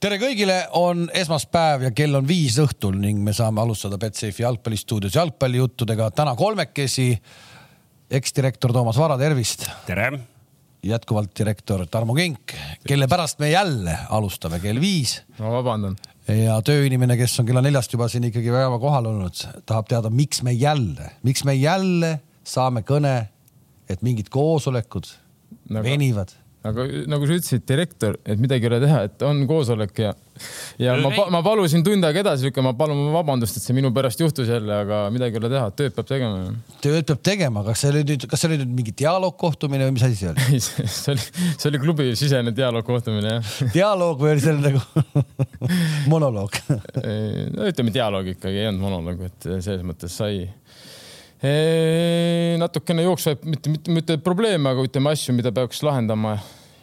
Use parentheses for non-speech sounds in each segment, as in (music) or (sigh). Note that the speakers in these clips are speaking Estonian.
tere kõigile, on esmaspäev ja kell on viis õhtul ning me saame alustada Betsafe'i jalgpallistuudios jalgpallijuttudega. täna kolmekesi. eksdirektor Toomas Vara, tervist. tere. jätkuvalt direktor Tarmo Kink, kelle pärast me jälle alustame kell viis. ma vabandan. ja tööinimene, kes on kella neljast juba siin ikkagi väga kohal olnud, tahab teada, miks me jälle, miks me jälle saame kõne, et mingid koosolekud nagu... venivad aga nagu sa ütlesid, direktor, et midagi ei ole teha, et on koosolek ja, ja ma, ma palusin tund aega edasi lükkama, ma palun vabandust, et see minu pärast juhtus jälle, aga midagi ei ole teha, tööd peab tegema. tööd peab tegema, kas see oli nüüd, kas see oli nüüd mingi dialoogkohtumine või mis asi see oli? see oli, see oli klubi sisene dialoogkohtumine, jah. dialoog või oli see nagu (laughs) monoloog no ütleme dialoog ikkagi, ei olnud monoloog, et selles mõttes sai natukene jooksvaid, mitte, mitte, mitte probleeme, aga ütleme asju, mida peaks lahendama.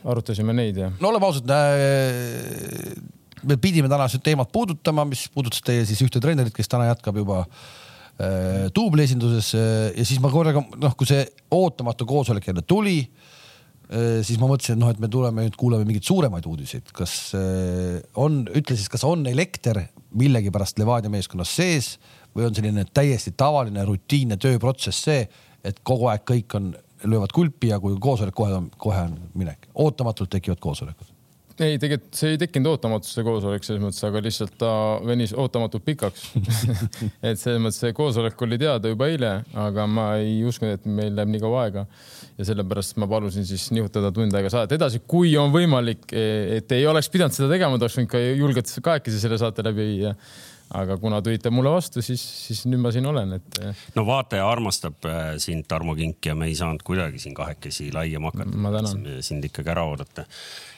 arutasime neid ja. no oleme ausad äh,. me pidime tänased teemad puudutama, mis puudutas teie siis ühte treenerit, kes täna jätkab juba äh, duubli esinduses äh, ja siis ma korraga noh, kui see ootamatu koosolek jälle tuli äh,, siis ma mõtlesin, et noh, et me tuleme nüüd kuuleme mingeid suuremaid uudiseid, kas äh, on, ütle siis, kas on elekter millegipärast Levadia meeskonnas sees või on selline täiesti tavaline rutiinne tööprotsess see, et kogu aeg kõik on, löövad kulpi ja kui koosolek kohe on, kohe on minek, ootamatult tekivad koosolekud. Ei, tegelikult see ei tekkinud ootamatult, see koosolek selles mõttes, aga lihtsalt ta venis ootamatult pikaks. (laughs) Et selles mõttes see koosolek oli teada juba eile, aga ma ei uskunud, et meil läheb nii kaua aega. ja sellepärast ma palusin siis nihutada tund aega saadet edasi, kui on võimalik, et ei oleks pidanud seda tegema, ta oleks võinud ka julgelt kahekesi selle saate läbi viia aga kuna tulite mulle vastu, siis, siis nüüd ma siin olen, et. Eh. no vaataja armastab äh, sind, Tarmo Kink ja me ei saanud kuidagi siin kahekesi laiema hakata. tänan. sind ikkagi ära oodata.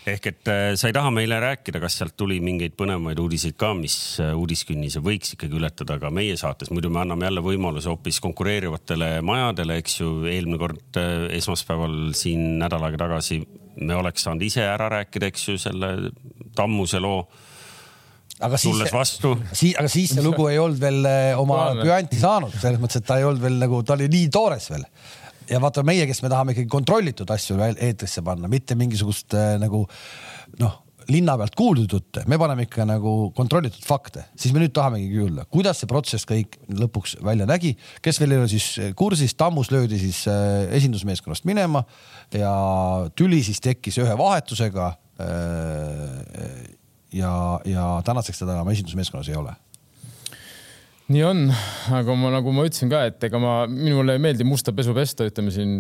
ehk et sa ei taha meile rääkida, kas sealt tuli mingeid põnevaid uudiseid ka, mis uudiskünnise võiks ikkagi ületada ka meie saates, muidu me anname jälle võimaluse hoopis konkureerivatele majadele, eks ju. eelmine kord esmaspäeval siin nädal aega tagasi me oleks saanud ise ära rääkida, eks ju, selle Tammuse loo aga siis, siis, aga siis see lugu ei olnud veel eh, oma püanti saanud, selles mõttes, et ta ei olnud veel nagu, ta oli nii toores veel. ja vaata meie, kes me tahame ikkagi kontrollitud asju eetrisse panna, mitte mingisugust äh, nagu noh, linna pealt kuuldud jutte, me paneme ikka nagu kontrollitud fakte, siis me nüüd tahamegi kuulda, kuidas see protsess kõik lõpuks välja nägi, kes veel ei ole siis kursis, Tammus löödi siis äh, esindusmeeskonnast minema ja tüli siis tekkis ühe vahetusega äh, ja, ja tänaseks teda enam esindusmeeskonnas ei ole. Nii on, aga ma, nagu ma ütlesin ka, et ega ma, minule ei meeldi musta pesu pesta, ütleme siin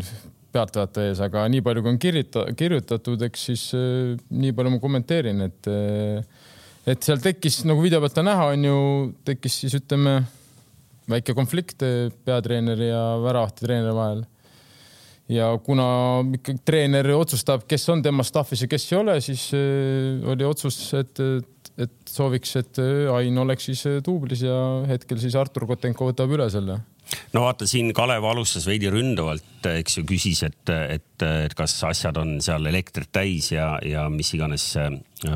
pealtvaataja ees, aga nii palju kui on kirjuta, kirjutatud, eks siis äh, nii palju ma kommenteerin, et äh, et seal tekkis nagu video pealt on näha, on ju, tekkis siis ütleme väike konflikt peatreeneri ja väravahti treeneri vahel ja kuna ikkagi treener otsustab, kes on tema staff'is ja kes ei ole, siis äh, oli otsus, et, et sooviks, et äh, Ain oleks siis äh, duublis ja hetkel siis Artur Kotenko võtab üle selle no vaata siin Kalev alustas veidi ründavalt, eks ju, küsis, et, et, et kas asjad on seal elektrit täis ja, ja mis iganes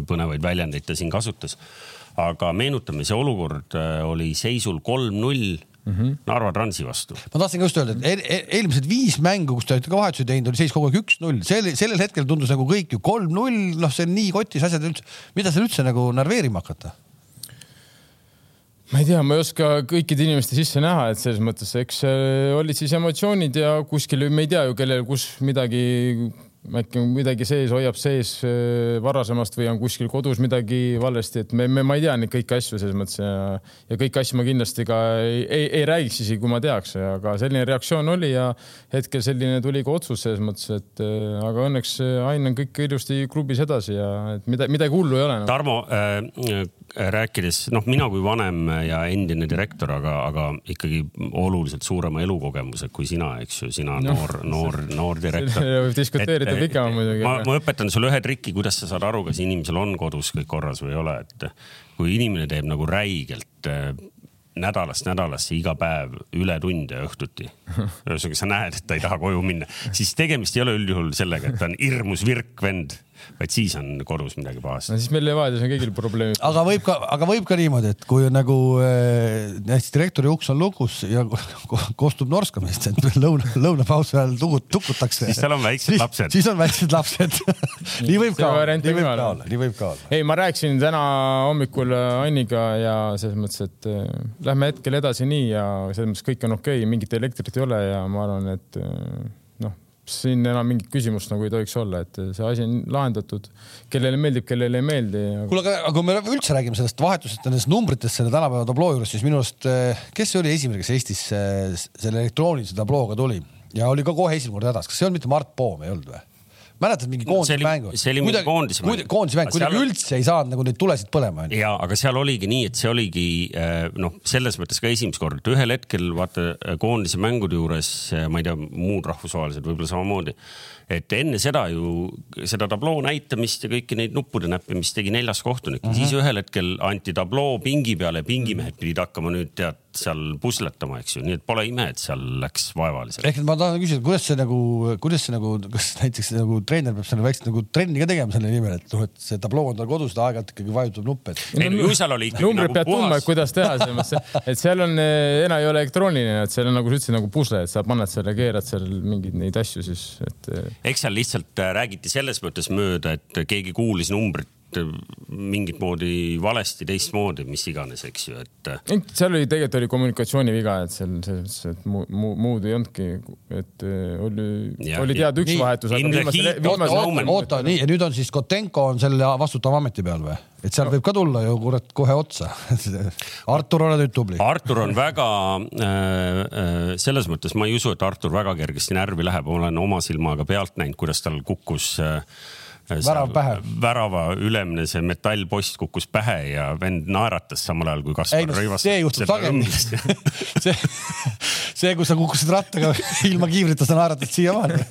põnevaid väljendeid ta siin kasutas. aga meenutame, see olukord oli seisul kolm-null mm -hmm. Narva Transi vastu. ma tahtsin just öelda, et e-, e-, eelmised viis mängu, kus te olete ka vahetusi teinud, oli seis kogu aeg üks-null, see sellel hetkel tundus nagu kõik ju kolm-null, noh, see on nii kotis asjad üldse, mida seal üldse nagu närveerima hakata? ma ei tea, ma ei oska kõikide inimeste sisse näha, et selles mõttes, eks äh, olid siis emotsioonid ja kuskil me ei tea ju, kellel, kus midagi äkki midagi sees, hoiab sees äh, varasemast või on kuskil kodus midagi valesti, et me, me, ma ei tea neid kõiki asju selles mõttes ja, ja kõiki asju ma kindlasti ka ei, ei, ei räägiks isegi, kui ma teaks, aga selline reaktsioon oli ja hetkel selline tuli ka otsus selles mõttes, et äh, aga õnneks Ain on kõik ilusti klubis edasi ja et mida, midagi hullu ei ole no.. Tarmo äh,, rääkides, noh, mina kui vanem ja endine direktor, aga, aga ikkagi oluliselt suurema elukogemusega kui sina, eks ju, sina no, noor, noor, noor direktor. (laughs) võib diskuteerida pikemalt muidugi. ma, ma õpetan sulle ühe triki, kuidas sa saad aru, kas inimesel on kodus kõik korras või ei ole, et kui inimene teeb nagu räigelt äh, nädalast nädalasse iga päev ületunde õhtuti. ühesõnaga, sa näed, et ta ei taha koju minna, siis tegemist ei ole üldjuhul sellega, et ta on hirmus virk vend vaid siis on kodus midagi pahasti no,. siis meil Levadias on kõigil probleemid. aga võib ka, aga võib ka niimoodi, et kui on nagu äh, näiteks direktori uks on lukus ja kostub norskamist, et lõuna, lõunapausi ajal tukut, tukutakse. siis seal on väiksed lapsed. siis on väiksed lapsed (laughs) nii võib ka olla, nii võib ka olla, nii võib ka olla. ei, ma rääkisin täna hommikul Anniga ja selles mõttes, et äh, lähme hetkel edasi nii ja selles mõttes kõik on okei okay,, mingit elektrit ei ole ja ma arvan, et äh, siin enam mingit küsimust nagu ei tohiks olla, et see asi on lahendatud. kellele meeldib, kellele ei meeldi. kuule, aga kui me üldse räägime sellest vahetusest nendest numbritest selle tänapäeva tabloo juures, siis minu arust, äh, kes oli esimene, kes Eestis selle elektroonilise tablooga tuli ja oli ka kohe esimene kord hädas, kas see olnud mitte Mart Poom, ei olnud või? Mäletad mingi koondise mängu? see oli mingi koondise mäng. koondise mäng, kuidagi üldse ei saanud nagu neid tulesid põlema. ja, aga seal oligi nii, et see oligi äh, noh, selles mõttes ka esimest korda, ühel hetkel vaata koondise mängude juures, äh, ma ei tea, muud rahvusvahelised võib-olla samamoodi et enne seda ju seda tabloo näitamist ja kõiki neid nuppude näppimist tegi neljas kohtunik mm, -hmm. siis ühel hetkel anti tabloo pingi peale ja pingimehed pidid hakkama nüüd tead seal pusletama, eks ju, nii et pole ime, et seal läks vaevaliselt. ehk et ma tahan küsida, kuidas see nagu, kuidas see nagu, kas näiteks nagu treener peab selle väikse nagu trenni ka tegema selle nimel, et noh, et see tabloo on tal kodus, ta aeg-ajalt ikkagi vajutab nuppe, et. ei no ju seal oli ikkagi numbrid nagu pead tundma, et kuidas teha, (laughs) selles mõttes, et seal on, eh, enam ei ole elektrooniline, et seal on nagu sa ütlesid nagu pusle, et sa paned selle, keerad seal mingeid neid asju siis, et. Eks seal lihtsalt äh, räägiti selles mõttes mööda, et keegi kuulis numbrit mingit moodi valesti, teistmoodi, mis iganes, eks ju, et. seal oli tegelikult oli kommunikatsiooniviga, et seal selles mõttes, et muu, muu, muud ei olnudki, et äh, oli, oli teada üks nii, vahetus. oota, oota, nii ja nüüd on siis Kotenko on selle vastutava ameti peal või? et seal võib ka tulla ju kurat kohe otsa (laughs) Artur, ole nüüd tubli. Artur on väga äh, äh, selles mõttes ma ei usu, et Artur väga kergesti närvi läheb, ma olen oma silmaga pealt näinud, kuidas tal kukkus äh, värav pähe. värava ülemine see metallpost kukkus pähe ja vend naeratas samal ajal kui Kaspar no, Rõivas. see juhtub sageli (laughs) see, see, kui sa kukkusid rattaga (laughs) ilma kiivrita, sa naeratad siiamaani (laughs)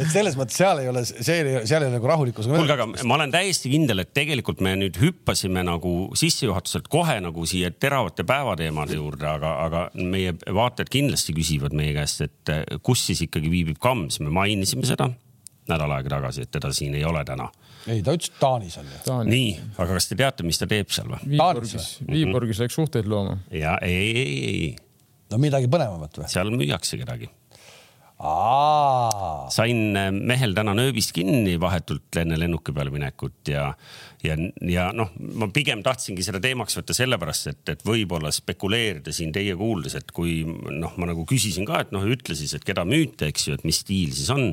et selles mõttes seal ei ole, see, seal ei ole nagu rahulikkus. kuulge, aga ma olen täiesti kindel, et tegelikult me nüüd hüppasime nagu sissejuhatuselt kohe nagu siia teravate päevateemade juurde, aga, aga meie vaatajad kindlasti küsivad meie käest, et kus siis ikkagi viibib Kams, me mainisime seda nädal aega tagasi, et teda siin ei ole täna. ei, ta ütles, et Taanis on ju. nii, aga kas te teate, mis ta teeb seal või? Viiborgis, Viiborgis läks suhteid looma. ja ei, ei, ei. no midagi põnevamat või? seal müüakse kedagi. sain äh, mehel täna nööbist kinni vahetult enne lennuki peale minekut ja, ja, ja noh, ma pigem tahtsingi seda teemaks võtta sellepärast, et, et võib-olla spekuleerida siin teie kuuldes, et kui noh, ma nagu küsisin ka, et noh, ütle siis, et keda müüte, eks ju, et mis stiil siis on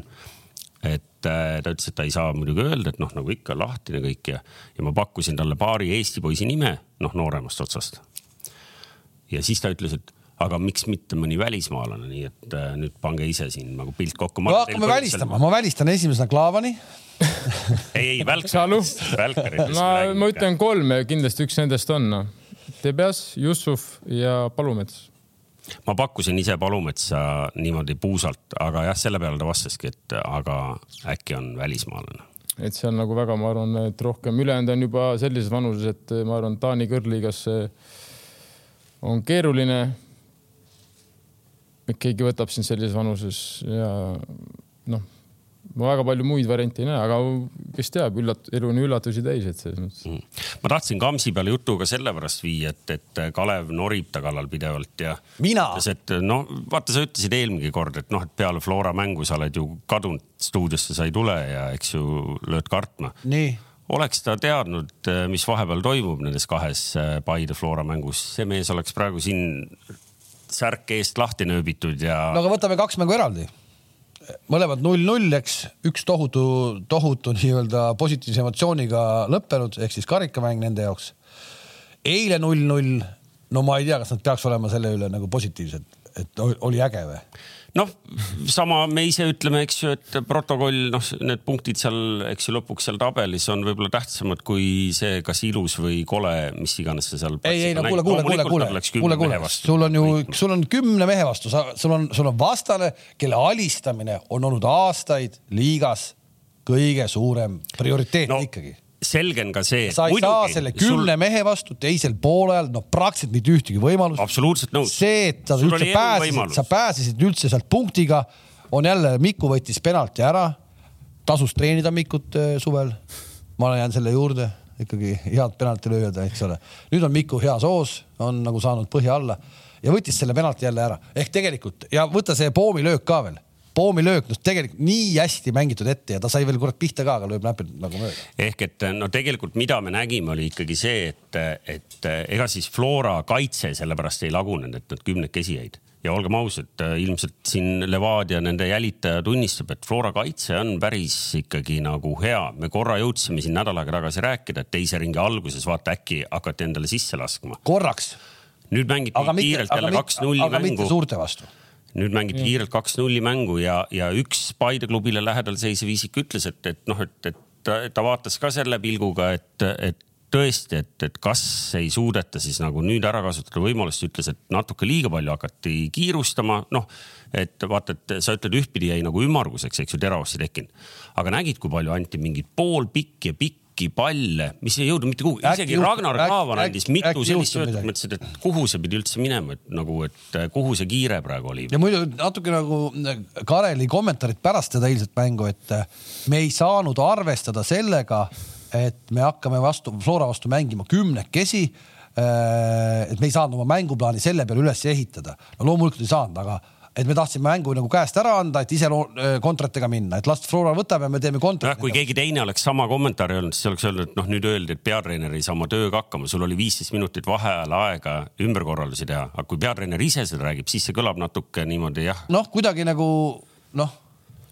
et äh, ta ütles, et ta ei saa muidugi öelda, et noh, nagu ikka lahtine kõik ja, ja ma pakkusin talle paari Eesti poisi nime, noh nooremast otsast. ja siis ta ütles, et aga miks mitte mõni välismaalane, nii et äh, nüüd pange ise siin nagu pilt kokku. no hakkame välistama, ma välistan esimesena Klaavani (laughs) ei, ei Välkarit, Välkarit. no ma ütlen kolm ja kindlasti üks nendest on noh. Tebjas, Jussuf ja Palumets ma pakkusin ise Palumetsa niimoodi puusalt, aga jah, selle peale ta vastaski, et aga äkki on välismaalane. et see on nagu väga, ma arvan, et rohkem ülejäänud on juba sellises vanuses, et ma arvan, Taani kõrgliigas on keeruline. keegi võtab sind sellises vanuses ja noh ma väga palju muid variante ei näe, aga kes teab, üllat-, elu on üllatusi täis, et selles mõttes mm.. ma tahtsin Kamsi peale jutu ka sellepärast viia, et, et Kalev norib ta kallal pidevalt ja. ütles, et no vaata, sa ütlesid eelmine kord, et noh, et peale Flora mängu sa oled ju kadunud, stuudiosse sa ei tule ja eks ju lööd kartma. oleks ta teadnud, mis vahepeal toimub nendes kahes äh, Paide Flora mängus, see mees oleks praegu siin särk eest lahti nööbitud ja. no aga võtame kaks mängu eraldi mõlemad null-null, eks, üks tohutu, tohutu nii-öelda positiivse emotsiooniga lõppenud ehk siis karikamäng nende jaoks. eile null-null, no ma ei tea, kas nad peaks olema selle üle nagu positiivsed, et oli äge või? Noh, sama me ise ütleme, eks ju, et protokoll, noh, need punktid seal, eks ju, lõpuks seal tabelis on võib-olla tähtsamad kui see, kas ilus või kole, mis iganes see seal. ei, ei no kuule, kuule, kuule, kuule, kuule, kuule, sul on ju, sul on kümne mehe vastu, sa, sul on, sul on vastane, kelle alistamine on olnud aastaid liigas kõige suurem prioriteet no, ikkagi selge on ka see. sa ei muidugi, saa selle kümne sul... mehe vastu teisel poolel, no praktiliselt mitte ühtegi võimalust. absoluutselt nõus. see, et sa sul üldse pääsesid, sa pääsesid üldse sealt punktiga, on jälle, Miku võttis penalti ära. tasus treenida Mikut äh, suvel. ma jään selle juurde, ikkagi head penaltilööjad, eks ole. nüüd on Miku heas hoos, on nagu saanud põhja alla ja võttis selle penalti jälle ära. ehk tegelikult ja võta see poomilöök ka veel poomilöök, noh tegelikult nii hästi mängitud ette ja ta sai veel kurat pihta ka, aga lööb näpid nagu mööda. ehk et no tegelikult, mida me nägime, oli ikkagi see, et, et ega siis Flora kaitse sellepärast ei lagunenud, et nad kümnekesi jäid ja olgem ausad, ilmselt siin Levadia nende jälitaja tunnistab, et Flora kaitse on päris ikkagi nagu hea. me korra jõudsime siin nädal aega tagasi rääkida, et teise ringi alguses vaata äkki hakati endale sisse laskma. korraks. nüüd mängiti kiirelt jälle kaks-nulli mängu. aga mitte suurte vastu nüüd mängiti mm. kiirelt kaks-nulli mängu ja, ja üks Paide klubile lähedal seisev isik ütles, et, et noh, et, et ta, ta vaatas ka selle pilguga, et, et tõesti, et, et kas ei suudeta siis nagu nüüd ära kasutada võimalust, ütles, et natuke liiga palju hakati kiirustama, noh. et vaata, et sa ütled ühtpidi jäi nagu ümmarguseks, eks ju, teravust ei tekkinud. aga nägid, kui palju anti mingeid poolpikki ja pikki palle, mis ei jõudnud mitte kuhugi, isegi juhtu, Ragnar Klavan andis mitu sellist söötu, mõtlesid, et kuhu see pidi üldse minema, et nagu, et kuhu see kiire praegu oli. ja muidu natuke nagu Kareli kommentaarid pärast seda eilset mängu, et me ei saanud arvestada sellega et me hakkame vastu, Flora vastu mängima kümnekesi. Äh, et me ei saanud oma mänguplaani selle peale üles ehitada. no loomulikult ei saanud, aga et me tahtsime mängu nagu käest ära anda, et ise äh, kontratega minna, et las Flora võtab ja me teeme kontrat. kui keegi teine oleks sama kommentaari öelnud, siis oleks öeldud, et noh, nüüd öeldi, et peatreener ei saa oma tööga hakkama, sul oli viisteist minutit vaheajal aega ümberkorraldusi teha, aga kui peatreener ise seda räägib, siis see kõlab natuke niimoodi jah. noh, kuidagi nagu noh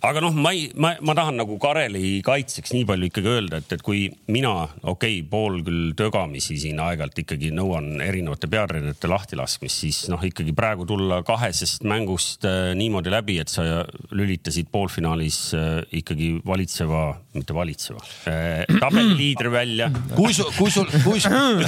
aga noh, ma ei, ma, ma tahan nagu Kareli kaitseks nii palju ikkagi öelda, et, et kui mina, okei okay,, pool küll tögamisi siin aeg-ajalt ikkagi nõuan erinevate peatreenerite lahtilaskmist, siis noh, ikkagi praegu tulla kahesest mängust äh, niimoodi läbi, et sa lülitasid poolfinaalis äh, ikkagi valitseva, mitte valitseva äh,, tabeliliidri välja. kui sul, kui sul, kui sul,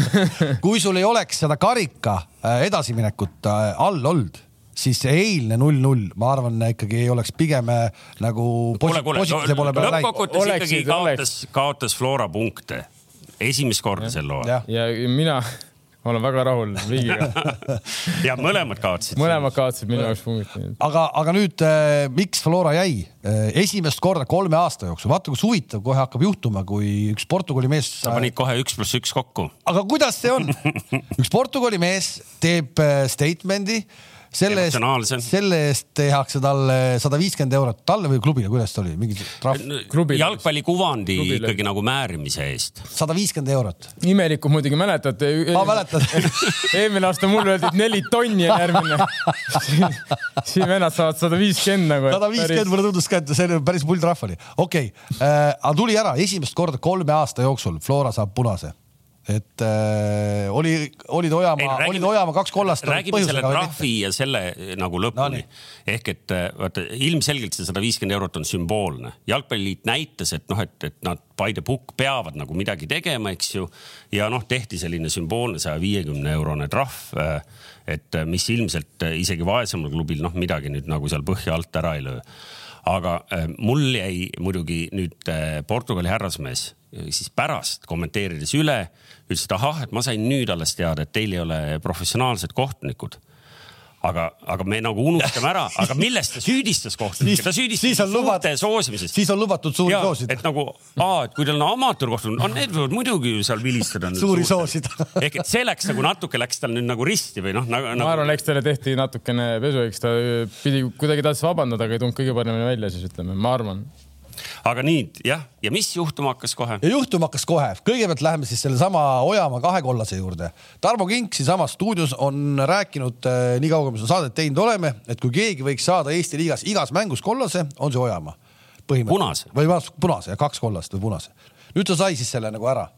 (laughs) kui sul ei oleks seda karika äh, edasiminekut äh, all olnud siis see eilne null-null, ma arvan, ikkagi ei oleks pigem äh, nagu positiivse poole peale läinud. lõppkokkuvõttes ikkagi kaotas, kaotas Flora punkte esimest korda sel hooajal. ja mina (laughs) olen väga rahul riigiga (laughs) ja mõlemad kaotasid. mõlemad kaotasid minu jaoks punktid. aga, aga nüüd äh, miks Flora jäi äh, esimest korda kolme aasta jooksul, vaata kui huvitav kohe hakkab juhtuma, kui üks Portugali mees. sa panid kohe üks pluss üks kokku. aga kuidas see on (laughs) üks Portugali mees teeb statement'i selle eest, selle eest tehakse talle sada viiskümmend eurot, talle või klubile, kuidas ta oli, mingi trahv? jalgpallikuvandi klubile. ikkagi nagu määrimise eest. sada viiskümmend eurot. imelikku muidugi mäletate? ma mäletan (laughs) eelmine aasta mulle öeldi, et neli tonni on järgmine (laughs) siin vennad saavad sada viiskümmend nagu. sada viiskümmend mulle tundus ka, et see oli päris pull trahv oli. okei okay. äh,, aga tuli ära esimest korda kolme aasta jooksul Flora saab punase et äh, oli, olid Ojamaa, olid Ojamaa kaks kollast. räägime selle trahvi ja selle äh, nagu lõpuni no,. ehk et äh, vaata ilmselgelt see sada viiskümmend eurot on sümboolne. jalgpalliliit näitas, et noh, et, et nad Paide Pukk peavad nagu midagi tegema, eks ju. ja noh, tehti selline sümboolne saja viiekümne eurone trahv. Äh, et mis ilmselt isegi vaesemal klubil noh, midagi nüüd nagu seal põhja alt ära ei löö aga äh, mul jäi muidugi nüüd äh, Portugali härrasmees siis pärast kommenteerides üle, ütles, et ahah, et ma sain nüüd alles teada, et teil ei ole professionaalsed kohtunikud aga, aga me nagu unustame ära, aga milles ta süüdistas kohtunikke, ta süüdistas suurte soosimises. siis on lubatud suuri ja, soosida. et nagu, et kui teil on amatöörkohtunikud, on need võivad muidugi seal vilistada. suuri soosida (laughs) ehk et see läks nagu natuke läks tal nüüd nagu risti või noh nagu,. ma arvan, eks talle tehti natukene pesu, eks ta pidi kuidagi tahtis vabandada, aga ei tulnud kõige paremini välja, siis ütleme, ma arvan aga nii jah, ja mis juhtuma hakkas kohe? ja juhtuma hakkas kohe, kõigepealt läheme siis sellesama Ojamaa kahekollase juurde. Tarmo Kink siinsamas stuudios on rääkinud äh, nii kaua, kui me seda saadet teinud oleme, et kui keegi võiks saada Eesti liigas igas mängus kollase, on see Ojamaa. punase. või punase kaks kollast või punase. nüüd ta sai siis selle nagu ära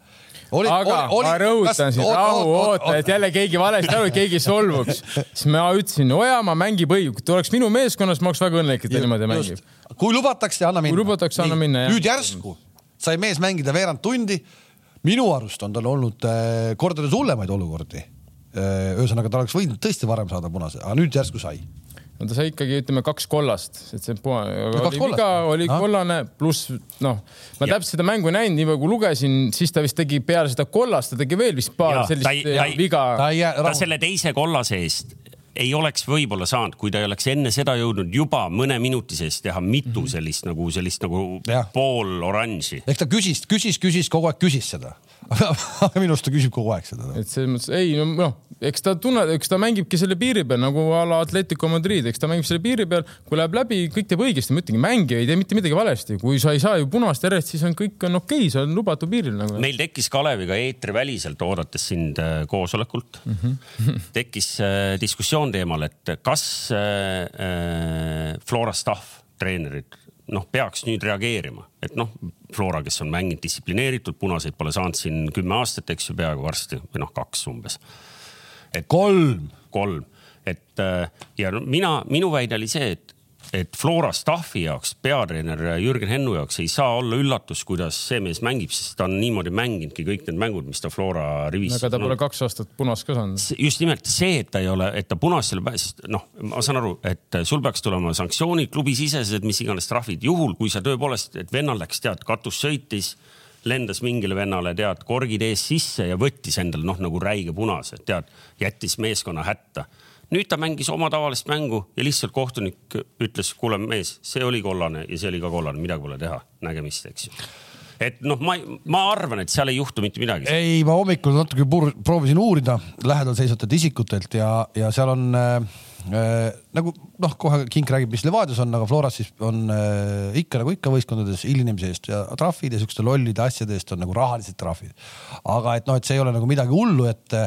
oli, aga oli, ma rõhutan siin, rahu, oota, et jälle keegi valesti aru, keegi solvuks. siis ma ütlesin, Ojamaa mängib õige, kui ta oleks minu meeskonnas, ma oleks väga õnnelik, et ta niimoodi mängib. kui lubatakse, anna minna. kui lubatakse, anna minna, jah. nüüd järsku sai mees mängida veerand tundi. minu arust on tal olnud äh, kordades hullemaid olukordi äh,. ühesõnaga, ta oleks võinud tõesti varem saada punase, aga nüüd järsku sai no ta sai ikkagi, ütleme kaks kollast, et see puha, oli viga, oli no. kollane, pluss noh, ma täpselt seda mängu ei näinud, nii palju kui lugesin, siis ta vist tegi peale seda kollast, ta tegi veel vist paar ja, sellist ta, ta, viga. ta, ta selle teise kollase eest ei oleks võib-olla saanud, kui ta ei oleks enne seda jõudnud juba mõne minuti sees teha mitu mm -hmm. sellist nagu sellist nagu ja. pool oranži. eks ta küsis, küsis, küsis kogu aeg küsis seda (laughs) aga minu arust ta küsib kogu aeg seda. et selles mõttes ei no noh, eks ta tunneb, eks ta mängibki selle piiri peal nagu a la Atletico Madrid, eks ta mängib selle piiri peal, kui läheb läbi, kõik teeb õigesti, ma ütlengi, mängija ei tee mitte midagi valesti, kui sa ei saa ju punast järjest, siis on kõik on okei okay,, see on lubatud piiril nagu. meil tekkis Kaleviga eetriväliselt oodates sind äh, koosolekult mm, -hmm. tekkis äh, diskussioon teemal, et kas äh, äh, Flora staff, treenerid noh, peaks nüüd reageerima, et noh, Flora, kes on mänginud distsiplineeritult, punaseid pole saanud siin kümme aastat, eks ju, peaaegu varsti või noh, kaks umbes. et kolm, kolm, et äh, ja no, mina, minu väide oli see, et et Flora staffi jaoks, peatreener Jürgen Hennu jaoks ei saa olla üllatus, kuidas see mees mängib, sest ta on niimoodi mänginudki kõik need mängud, mis ta Flora rivis. aga ta pole kaks aastat punast ka saanud. just nimelt see, et ta ei ole, et ta punast selle pääses, noh, ma saan aru, et sul peaks tulema sanktsioonid klubisisesed, mis iganes trahvid, juhul kui sa tõepoolest, et vennal läks, tead, katus sõitis lendas mingile vennale, tead, korgid ees sisse ja võttis endale noh, nagu räige punase, tead, jättis meeskonna hätta nüüd ta mängis oma tavalist mängu ja lihtsalt kohtunik ütles, kuule mees, see oli kollane ja see oli ka kollane, midagi pole teha, nägemist, eks ju et noh, ma, ma arvan, et seal ei juhtu mitte midagi. ei, ma hommikul natuke proovisin uurida lähedal seisvatelt isikutelt ja, ja seal on äh, äh, nagu noh, kohe Kink räägib, mis Levadias on, aga Floras siis on äh, ikka nagu ikka võistkondades hilinemise eest ja trahvid ja siukeste lollide asjade eest on nagu rahalised trahvid. aga et noh, et see ei ole nagu midagi hullu, et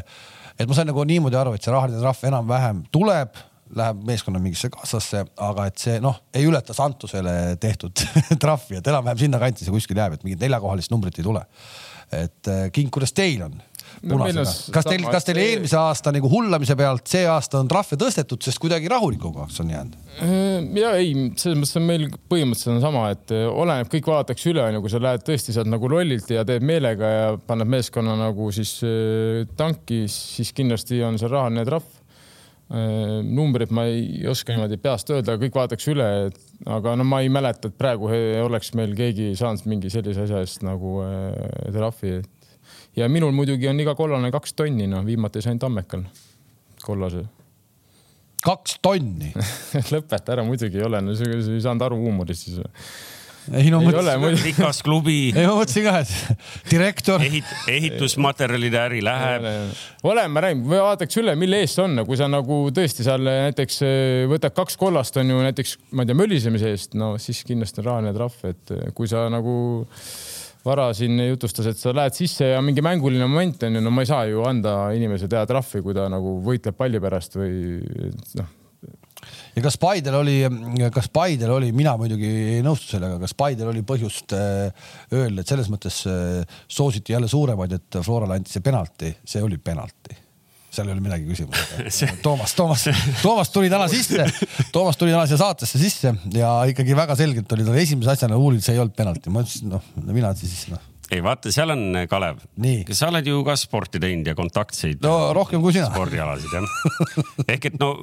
et ma sain nagu niimoodi aru, et see rahaline trahv enam-vähem tuleb, läheb meeskonna mingisse kassasse, aga et see noh, ei ületa Santusele tehtud (laughs) trahvi, et enam-vähem sinnakanti see kuskil jääb, et mingit neljakohalist numbrit ei tule. et äh, King, kuidas teil on? Punasega no,. kas teil, kas teil eelmise aasta nagu hullamise pealt see aasta on trahve tõstetud, sest kuidagi rahulikumaks on jäänud? Äh, ja ei, selles mõttes on meil põhimõtteliselt on sama, et äh, oleneb, kõik vaadatakse üle, onju, kui sa lähed tõesti sealt nagu lollilt ja teed meelega ja paned meeskonna nagu siis äh, tanki, siis kindlasti on seal rahaline trahv numbrit ma ei oska niimoodi peast öelda, kõik vaadatakse üle, aga no ma ei mäleta, et praegu oleks meil keegi saanud mingi sellise asja eest nagu trahvi, et ja minul muidugi on iga kollane kaks tonni, noh, viimati sain Tammekal kollase. kaks tonni (laughs) lõpeta ära, muidugi ei ole, no sa ei saanud aru huumorist siis ei no mõtlesin, rikas klubi. ei ma mõtlesin ka, et direktor Ehit,. ehitusmaterjalide äri läheb. olen, ma räägin, vaataks üle, mille eest see on, kui sa nagu tõesti seal näiteks eh, võtad kaks kollast on ju näiteks, ma ei tea, möllisemise eest, no siis kindlasti on rahaline trahv, et eh, kui sa nagu Vara siin jutustas, et sa lähed sisse ja mingi mänguline moment on ju, no ma ei saa ju anda inimesele teha trahvi, kui ta nagu võitleb palli pärast või noh. Ja kas Paidel oli, kas Paidel oli, mina muidugi ei nõustu sellega, kas Paidel oli põhjust äh, öelda, et selles mõttes äh, soositi jälle suuremaid, et Florale anti see penalti, see oli penalti seal ei ole midagi küsimust. (laughs) Toomas, Toomas, Toomas tuli täna sisse, Toomas tuli täna siia saatesse sisse ja ikkagi väga selgelt oli tal esimese asjana uurinud, see ei olnud penalti, ma ütlesin, noh, mina siis noh ei vaata, seal on Kalev. sa oled ju ka sporti teinud ja kontaktseid. no rohkem kui sina. spordialasid jah. ehk et no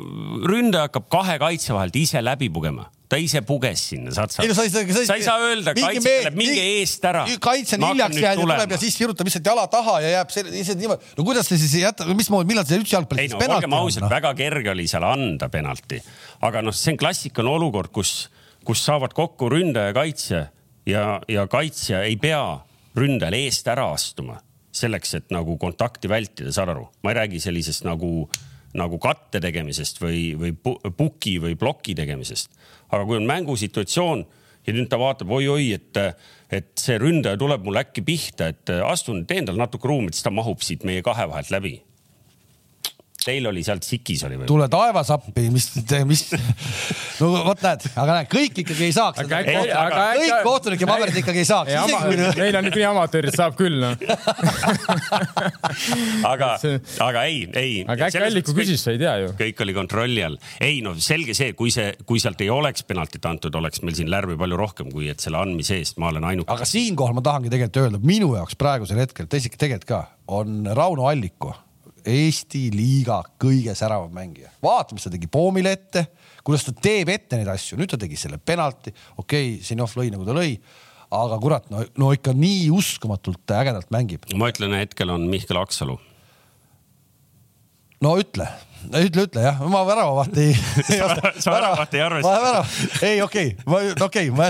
ründaja hakkab kahe kaitse vahelt ise läbi pugema ta ise puges sinna, saad sa? ei no sa ei saa, sa ei saa öelda kaitsjale, minge eest ära. kaitse on hiljaks jäänud ja tuleb ja siis sirutab lihtsalt jala taha ja jääb lihtsalt niimoodi. no kuidas te siis jätate, mismoodi, millal see üldse jalgpalli ei no olgem ausad, väga kerge oli seal anda penalti, aga noh, see on klassikaline olukord, kus, kus saavad kokku ründaja ja kaitsja ja, ja kaitsja ei pea ründajal eest ära astuma selleks, et nagu kontakti vältida, saad aru? ma ei räägi sellisest nagu, nagu katte tegemisest või, või puki või ploki tegemisest aga kui on mängusituatsioon ja nüüd ta vaatab oi-oi, et, et see ründaja tuleb mul äkki pihta, et astun, teen talle natuke ruumi, siis ta mahub siit meie kahe vahelt läbi Teil oli sealt Sikis oli või? tule taevas appi, mis, mis, (laughs) no vot näed, aga näed, kõik ikkagi ei saaks. kõik kohtunike paberid ikkagi ei saaks. meil on niikuinii amatöörid, saab küll noh (laughs) aga, aga ei, ei. aga äkki Alliku küsis, sa ei tea ju. kõik oli kontrolli all. ei no selge see, kui see, kui sealt ei oleks penaltit antud, oleks meil siin lärmi palju rohkem, kui et selle andmise eest ma olen ainuke. aga siinkohal ma tahangi tegelikult öelda, minu jaoks praegusel hetkel, teisiti tegelikult ka, on Rauno Alliku Eesti liiga kõige säravam mängija. vaata, mis ta tegi Poomile ette, kuidas ta teeb ette neid asju, nüüd ta tegi selle penalti, okei okay,, Zinov lõi nagu ta lõi, aga kurat, no, no ikka nii uskumatult ägedalt mängib. ma ütlen, hetkel on Mihkel Aksalu. no ütle ütle, ütle jah, ma väravavahti ei (laughs) sa väravahti ei arvesta? ei, okei okay., ma okei okay,, ma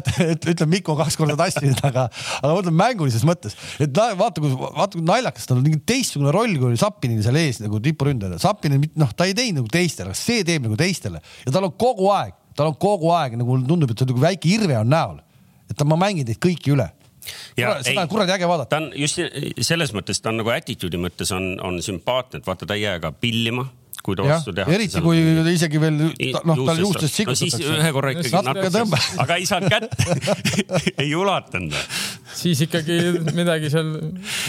ütlen Mikko kaks korda tassinud, aga, aga ma mõtlen mängulises mõttes, et vaata, kui vaata, kui naljakas tal on mingi teistsugune roll, kui oli Sapinil seal ees nagu tipuründajana. Sapinil, noh, ta ei teinud nagu teistele, see teeb nagu teistele ja tal on kogu aeg, tal on kogu aeg nagu tundub, et ta nagu väike irve on näol. et ta, ma mängin teid kõiki üle ja seda on kuradi äge vaadata. ta on just selles mõttes, ta on nagu attitude'i mõttes on, on sümpaatne, et vaata, ta ei jää ka pillima kui ta vastu tehakse. eriti kui isegi veel noh, tal juustest sikutatakse no,. ühe korra ikkagi nakkas, aga ei saanud kätte (laughs) ei ulatanud. siis ikkagi midagi seal,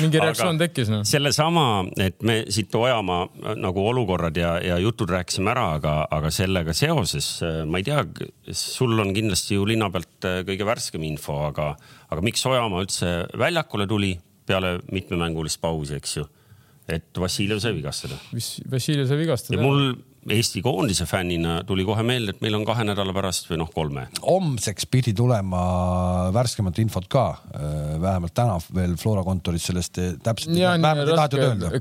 mingi reaktsioon tekkis no.. sellesama, et me siit Ojamaa nagu olukorrad ja, ja jutud rääkisime ära, aga, aga sellega seoses ma ei tea, sul on kindlasti ju linna pealt kõige värskem info, aga, aga miks Ojamaa üldse väljakule tuli peale mitmemängulist pausi, eks ju et Vassiljev sai vigastada. Vassiljev sai vigastada. ja mul Eesti koondise fännina tuli kohe meelde, et meil on kahe nädala pärast või noh, kolme. homseks pidi tulema värskemat infot ka, äh, vähemalt täna veel Flora kontoris sellest äh, täpselt.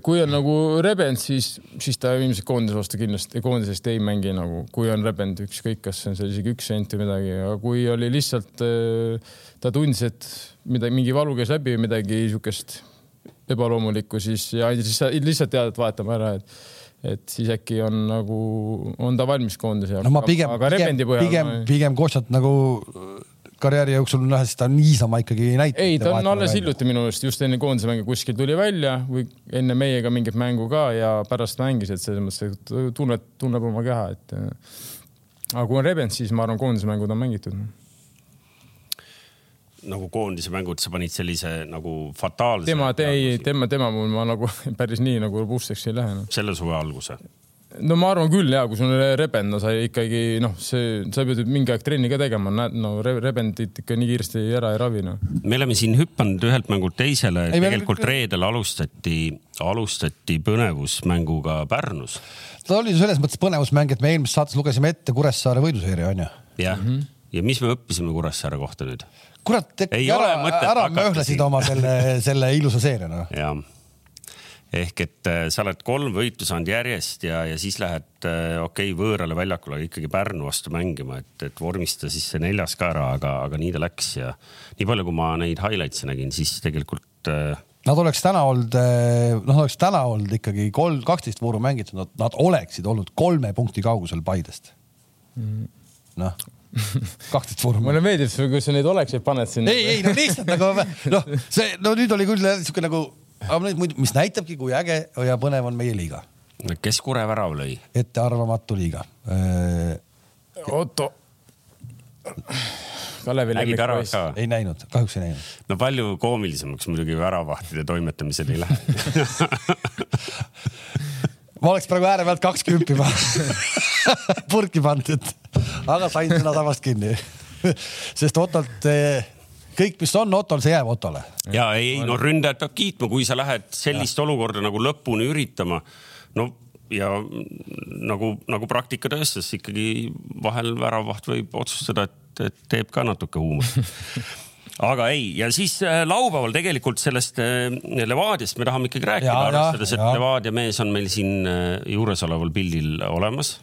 kui on nagu rebend, siis, siis ta ilmselt koondise vastu kindlasti, koondisest ei mängi nagu, kui on rebend, ükskõik, kas see on seal isegi üks sent või midagi, aga kui oli lihtsalt, äh, ta tundis, et midagi, mingi valu käis läbi või midagi siukest ebaloomulikku, siis ja siis lihtsalt tead, et vahetame ära, et et siis äkki on nagu, on ta valmis koondise jaoks. no ma pigem, pigem, pigem, pigem Košat nagu karjääri jooksul nähes, ta niisama ikkagi ei näita. ei, ta on alles hiljuti minu arust just enne koondise mängu kuskil tuli välja või enne meiega mingit mängu ka ja pärast mängis, et selles mõttes, et tunneb, tunneb oma keha, et. aga kui on Rebens, siis ma arvan, koondise mängud on mängitud nagu koondise mängud, sa panid sellise nagu fataalse. tema, ei, tema, tema mul ma nagu (laughs) päris nii nagu robustseks ei lähe no.. selle suve alguse? no ma arvan küll ja kui sul on rebend, no sa ikkagi noh, see, sa pead mingi aeg trenni ka tegema, näed, no rebendit ikka nii kiiresti ära ei ravi noh. me oleme siin hüpanud ühelt mängult teisele, tegelikult me... reedel alustati, alustati põnevusmänguga Pärnus. ta oli selles mõttes põnevusmäng, et me eelmises saates lugesime ette Kuressaare võiduseeria onju. jah mm, -hmm. ja mis me õppisime Kuressaare kohta nüüd? Kurat, ära, ära mööhlasid oma selle, (laughs) selle ilusa seeria noh. jah ehk et äh, sa oled kolm võitu saanud järjest ja, ja siis lähed äh, okei okay, võõrale väljakule ikkagi Pärnu vastu mängima, et, et vormista siis see neljas ka ära, aga, aga nii ta läks ja nii palju, kui ma neid highlights'e nägin, siis tegelikult äh.... Nad oleks täna olnud, äh, noh, oleks täna olnud ikkagi kolm, kaksteist vooru mängitud, nad oleksid olnud kolme punkti kaugusel Paidest. Mm.. noh kaksteist foorumit. mulle meeldib, kui sa neid oleksid paned sinna. ei, ei no lihtsalt nagu noh, see no nüüd oli küll siuke nagu, mis näitabki, kui äge ja põnev on meie liiga. kes Kure värava lõi? ettearvamatu liiga. Otto. Kalevi lemmikpoiss. ei näinud, kahjuks ei näinud. no palju koomilisemaks muidugi väravahtide toimetamisel ei lähe (laughs) ma oleks praegu ääre pealt kaks kümpi (laughs) purki pandud, aga sain sõnatabast kinni sest Otolt eh, kõik, mis on Otol, see jääb Otole. ja ei, no ründajat peab kiitma, kui sa lähed sellist ja. olukorda nagu lõpuni üritama. no ja nagu, nagu praktika tõestas, ikkagi vahel väravaht võib otsustada, et, et teeb ka natuke huumorit (laughs) aga ei, ja siis äh, laupäeval tegelikult sellest äh, Levadiast me tahame ikkagi rääkida, arvestades, et Levadia mees on meil siin äh, juuresoleval pildil olemas.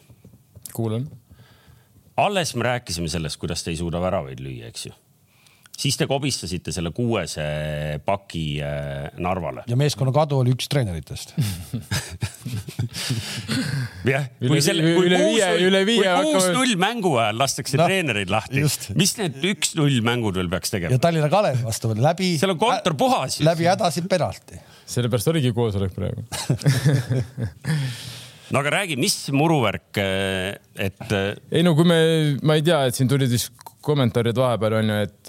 kuulan. alles me rääkisime sellest, kuidas te ei suuda väravaid lüüa, eks ju siis te kobistasite selle kuuese paki Narvale. ja meeskonna kadu oli üks treeneritest (laughs) jah, kui selle, kui kuus-null mängu ajal lastakse no, treenereid lahti, mis need üks-null mängud veel peaks tegema? ja Tallinna Kalevi vastu veel läbi. seal on kontor puhas. läbi hädasi penalti. sellepärast oligi koosolek praegu (laughs) no aga räägi, mis muruvärk, äh, et. Äh, ei no kui me, ma ei tea, et siin tulid vist kommentaarid vahepeal onju, et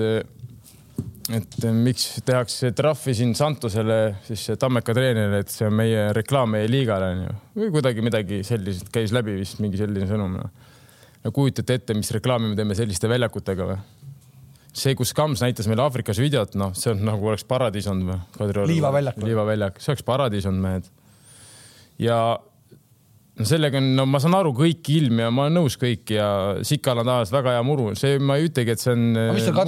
et miks tehakse trahvi siin Santosele, siis Tammeka treenerile, et see on meie reklaam meie liigale onju või kuidagi midagi sellist käis läbi vist mingi selline sõnum no.. no kujutate ette, mis reklaami me teeme selliste väljakutega või? see, kus Kams näitas meile Aafrikas videot, noh, see on nagu oleks paradiis olnud või? liivaväljak. liivaväljak, see oleks paradiis olnud mehed. ja no sellega on, no ma saan aru kõiki ilmi ja ma olen nõus kõik ja Sikal on taas väga hea muru, see ma ei ütlegi, et see on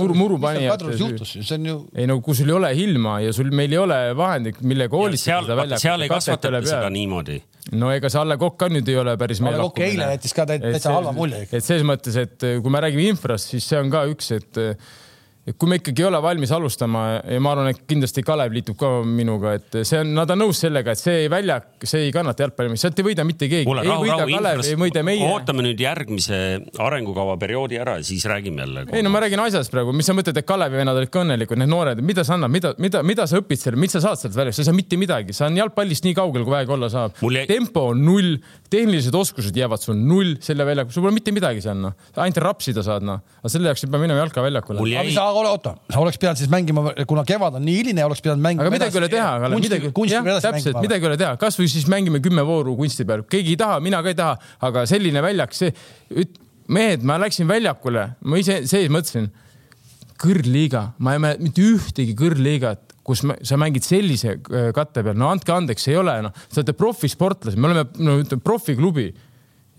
muru, murupanija. see on ju. ei no kui sul ei ole ilma ja sul, meil ei ole vahendit, millega hoolitseda seda väljakut. seal ei kasvatata seda niimoodi. no ega see Alle Kokk ka nüüd ei ole päris. Alle Kokk eile jättis ka täitsa halva mulje. et selles mõttes, et kui me räägime infrast, siis see on ka üks, et et kui me ikkagi ei ole valmis alustama ja ma arvan, et kindlasti Kalev liitub ka minuga, et see on, nad on nõus sellega, et see väljak, see ei kannata jalgpalli, sealt ei võida mitte keegi. ei rahu, võida rahu, Kalev, ei võida meie. ootame nüüd järgmise arengukava perioodi ära ja siis räägime jälle. ei no ma räägin asjast praegu, mis sa mõtled, et Kalevi vennad olid ka õnnelikud, need noored, mida sa annad, mida, mida, mida sa õpid seal, mis sa saad sealt välja, sa ei saa mitte midagi, sa on jalgpallist nii kaugel, kui vähegi olla saab Jäi... tempo on null, tehnilised oskused jäävad sul null selle väljaku, sul pole mitte midagi seal noh, ainult rapsida saad noh, aga selle jaoks sa pead minema jalkaväljakule. Jäi... oota, oleks pidanud siis mängima, kuna kevad on nii hiline, oleks pidanud mängima. aga midagi ei ole teha, midagi, jah, täpselt, midagi ei ole teha, kasvõi siis mängime kümme vooru kunsti peal, keegi ei taha, mina ka ei taha, aga selline väljak, see, mehed, ma läksin väljakule, ma ise sees mõtlesin, kõrgliiga, ma ei mäleta mitte ühtegi kõrgliigat, kus me, sa mängid sellise äh, katte peal, no andke andeks, ei ole noh, te olete profisportlased, me oleme no ütleme profiklubi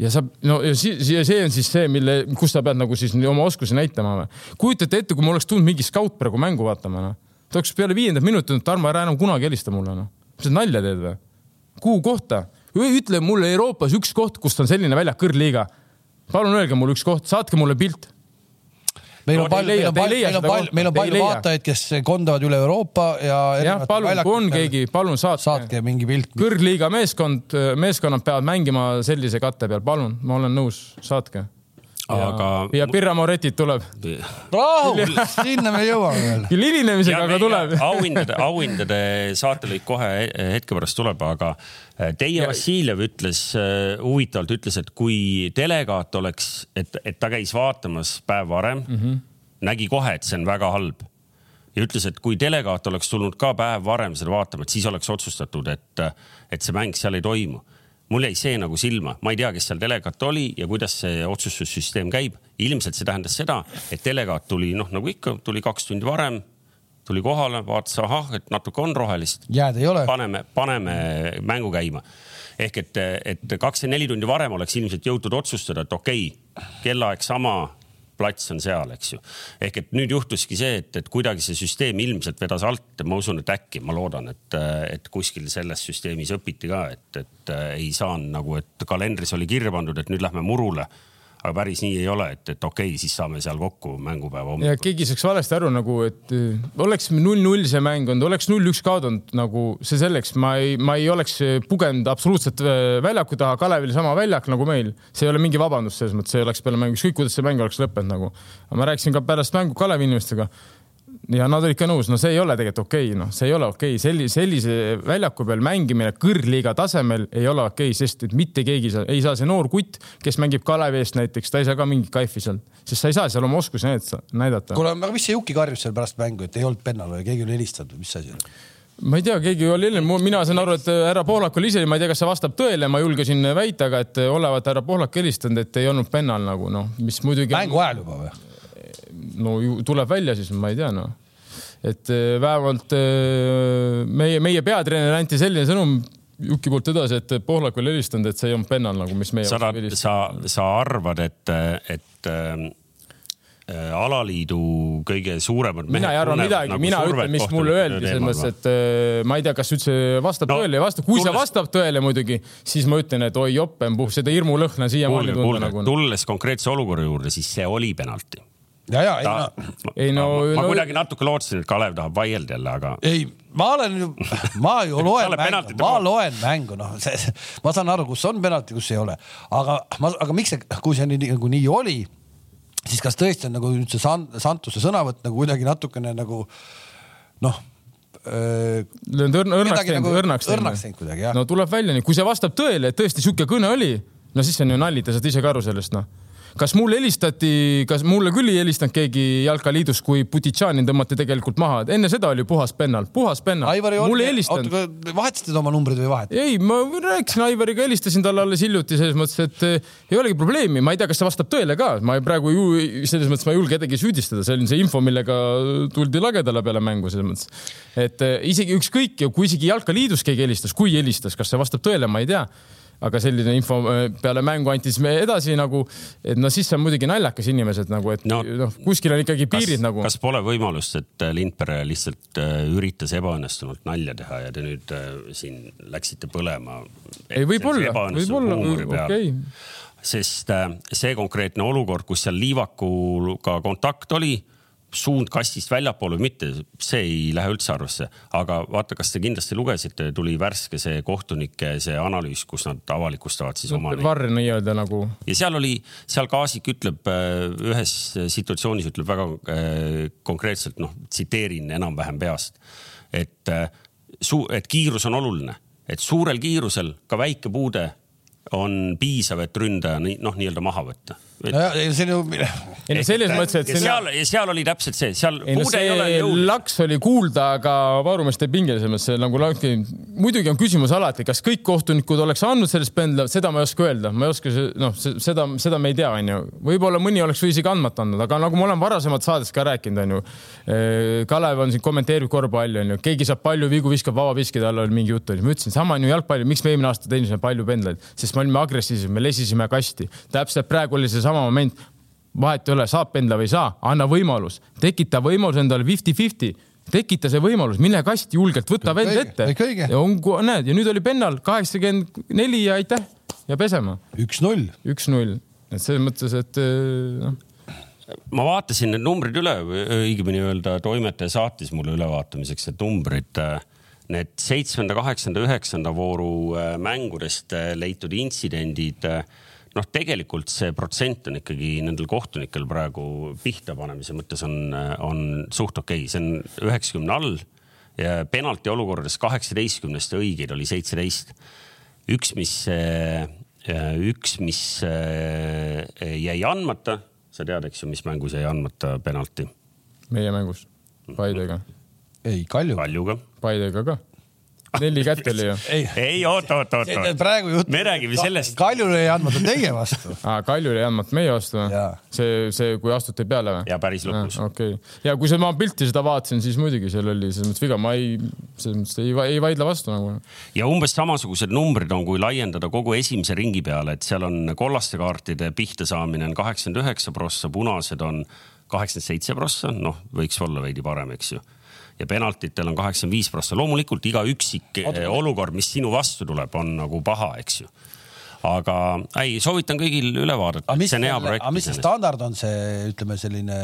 ja sa, no ja see on siis see, mille, kus sa pead nagu siis oma oskusi näitama või? kujutate ette, kui mul oleks tulnud mingi skaut praegu mängu vaatama, noh. ta oleks peale viiendat minutit öelnud, Tarmo, ära enam kunagi helista mulle, noh. mis sa nalja teed või? kuhu kohta? ütle mulle Euroopas üks koht, kus on selline väljak, kõrgliiga. palun öelge mulle üks koht, saatke mulle pilt meil on palju, meil on palju, meil on palju, vaatajaid, kes kondavad üle Euroopa ja. jah, palun, kui on keegi, palun saatke. saatke mingi pilt. kõrgliiga meeskond, meeskonnad peavad mängima sellise katte peal, palun, ma olen nõus, saatke aga. ja Pirra Moretit tuleb. rahu, sinna me jõuame veel. küll hilinemisega, aga tuleb. auhindade, auhindade saatelõik kohe hetke pärast tuleb, aga äh, teie Vassiljev ütles uh, huvitavalt, ütles, et kui delegaat oleks, et, et ta käis vaatamas päev varem mm, -hmm. nägi kohe, et see on väga halb ja ütles, et kui delegaat oleks tulnud ka päev varem seda vaatama, et siis oleks otsustatud, et, et see mäng seal ei toimu mul jäi see nagu silma, ma ei tea, kes seal delegaat oli ja kuidas see otsustussüsteem käib. ilmselt see tähendas seda, et delegaat tuli noh, nagu ikka, tuli kaks tundi varem, tuli kohale, vaatas, ahah, et natuke on rohelist. jääd ei ole. paneme, paneme mängu käima. ehk et, et kakskümmend neli tundi varem oleks ilmselt jõutud otsustada, et okei okay,, kellaaeg sama, plats on seal, eks ju. ehk et nüüd juhtuski see, et, et kuidagi see süsteem ilmselt vedas alt, ma usun, et äkki, ma loodan, et, et kuskil selles süsteemis õpiti ka, et, et ei saanud nagu, et kalendris oli kirja pandud, et nüüd lähme murule aga päris nii ei ole, et, et okei okay,, siis saame seal kokku mängupäeva hommikul. ja keegi saaks valesti aru nagu, et oleks null-null see mäng olnud, oleks null-üks kaotanud nagu see selleks, ma ei, ma ei oleks pugenud absoluutselt äh, väljaku taha, Kalevil sama väljak nagu meil. see ei ole mingi vabandus selles mõttes, see oleks peale mängu, ükskõik kuidas see mäng oleks lõppenud nagu. ma rääkisin ka pärast mängu Kalevi inimestega ja nad olid ka nõus, no see ei ole tegelikult okei okay,, noh, see ei ole okei okay., sellise, sellise väljaku peal mängimine kõrgliiga tasemel ei ole okei okay,, sest et mitte keegi ei saa, ei saa see noor kutt, kes mängib Kalevi eest näiteks, ta ei saa ka mingit kaifi seal, sest sa ei saa seal oma oskusi näidata. kuule, aga mis see Juki karjus seal pärast mängu, et ei olnud pennal või keegi oli helistanud või mis asi oli? ma ei tea, keegi oli enne, mina saan aru, et härra Pohlak oli ise, ma ei tea, kas see vastab tõele, ma julgesin väita, aga et olevat härra Pohlak helistanud, et ei olnud pennal nagu noh, mis muidugi. mängu ajal juba või? No tuleb välja siis, ma ei tea noh. et äh, vähemalt äh, meie, meie peatreener anti selline sõnum Juki poolt edasi, et Pohlak oli helistanud, et see ei olnud pennal nagu, mis meie. sa, sa, sa arvad, et, et äh, alaliidu kõige suuremad mina ei arva midagi nagu, mina ütlen, mis mulle öeldi, selles mõttes, et äh, ma ei tea, kas üldse vastab no, tõele või ei vasta. kui tulles... see vastab tõele muidugi, siis ma ütlen, et oi jopenpuh, seda hirmulõhna siiamaani tunda nagu. tulles konkreetse olukorra juurde, siis see oli penalti ja, ja ei no. ei no. ma, ma no, kuidagi natuke lootsin, et Kalev tahab vaielda jälle, aga. ei, ma olen ju, ma ju (laughs) loen mängu, ma loen mängu, noh, see, ma saan aru, kus on penalti, kus ei ole, aga ma, aga miks see, kui see nii nagu nii oli, siis kas tõesti on nagu nüüd see Santuse sõnavõtt nagu kuidagi natukene nagu noh löönud õrnaks teinud, nagu õrnaks teinud kuidagi jah. no tuleb välja nii, kui see vastab tõele, et tõesti sihuke kõne oli, no siis on ju nali, te saate ise ka aru sellest noh kas mulle helistati, kas mulle küll ei helistanud keegi jalkaliidus, kui Putitšanin tõmmati tegelikult maha, enne seda oli puhas pennal, puhas pennal. mulle ei helistanud. vahetasite oma numbrid või vahet? ei, ma rääkisin Aivariga, helistasin talle alles hiljuti selles mõttes, et eh, ei olegi probleemi, ma ei tea, kas see vastab tõele ka, ma praegu ju selles mõttes ma ei julge kedagi süüdistada, see on see info, millega tuldi lagedale peale mängu selles mõttes. et eh, isegi ükskõik, kui isegi jalkaliidus keegi helistas, kui helistas, kas see vastab tõele, ma ei tea aga selline info äh, peale mängu anti siis me edasi nagu, et no siis see on muidugi naljakas inimesed nagu, et noh no, kuskil on ikkagi piirid kas, nagu. kas pole võimalust, et Lindpere lihtsalt üritas ebaõnnestunult nalja teha ja te nüüd siin läksite põlema? ei, võib-olla, võib-olla, okei okay sest see konkreetne olukord, kus seal liivakuga kontakt oli suund kastist väljapoole või mitte, see ei lähe üldse arvesse. aga vaata, kas te kindlasti lugesite, tuli värske see kohtunike see analüüs, kus nad avalikustavad siis oma. varr nii-öelda nagu. ja seal oli, seal Kaasik ütleb äh, ühes situatsioonis ütleb väga äh, konkreetselt, noh, tsiteerin enam-vähem peast, et äh, su-, et kiirus on oluline, et suurel kiirusel ka väike puude on piisav, et ründaja noh, nii-öelda maha võtta nojah, see on ju. ei no selles mõttes, et. seal, seal oli täpselt see, seal. ei no see laks oli kuulda, aga Vaarumeeste pingelisemas, see nagu langi. muidugi on küsimus alati, kas kõik kohtunikud oleks andnud sellest pendla, seda ma ei oska öelda, ma ei oska, noh, seda, seda me ei tea, onju. võib-olla mõni oleks isegi andmata andnud, aga nagu ma olen varasemalt saades ka rääkinud, onju. Eh, Kalev on siin kommenteerib korvpalli, onju, keegi saab palju vigu, viskab vabaviskide alla, oli mingi jutt oli. ma ütlesin, sama on ju jalgpalli, miks me eelmine aasta teenisime palju pendlaid, sest me olime agressiivsed, me lesisime kasti. täpselt praegu oli seesama sama moment, vahet ei ole, saab pendla või ei saa, anna võimalus, tekita võimalus endale fifty-fifty tekita see võimalus, mine kasti julgelt, võta vend ette. ja on, näed ja nüüd oli pennal kaheksakümmend neli ja aitäh ja pesema. üks-null. üks-null, et selles mõttes, et eh, noh ma vaatasin need numbrid üle, õigemini öelda, toimetaja saatis mulle ülevaatamiseks need numbrid. Need seitsmenda, kaheksanda, üheksanda vooru mängudest leitud intsidendid noh, tegelikult see protsent on ikkagi nendel kohtunikel praegu pihta panemise mõttes on, on suht okei okay., see on üheksakümne all ja penalti olukordades kaheksateistkümnest õigeid oli seitseteist. üks, mis, üks, mis jäi andmata, sa tead, eks ju, mis mängus jäi andmata penalti? meie mängus, Paidega. ei, Kalju. Kaljuga. Paidega ka neli kätt oli ju. ei, oot, oot, oot, oot. praegu jutt. me räägime sellest. Kaljule ei andmata teie vastu (laughs) aa, Kaljule ei andmata meie vastu või? see, see, kui astuti peale või? ja päris lõpus. okei okay., ja kui see ma pilti seda vaatasin, siis muidugi seal oli selles mõttes viga, ma ei, selles mõttes ei, ei vaidle vastu nagu. ja umbes samasugused numbrid on, kui laiendada kogu esimese ringi peale, et seal on kollaste kaartide pihta saamine on kaheksakümmend üheksa prossa, punased on kaheksakümmend seitse prossa, noh, võiks olla veidi parem, eks ju ja penaltitel on kaheksakümmend viis prossa. loomulikult iga üksik Oota, olukord, mis sinu vastu tuleb, on nagu paha, eks ju aga ei, soovitan kõigil üle vaadata. see on hea projekt. aga mis see standard on, see ütleme selline,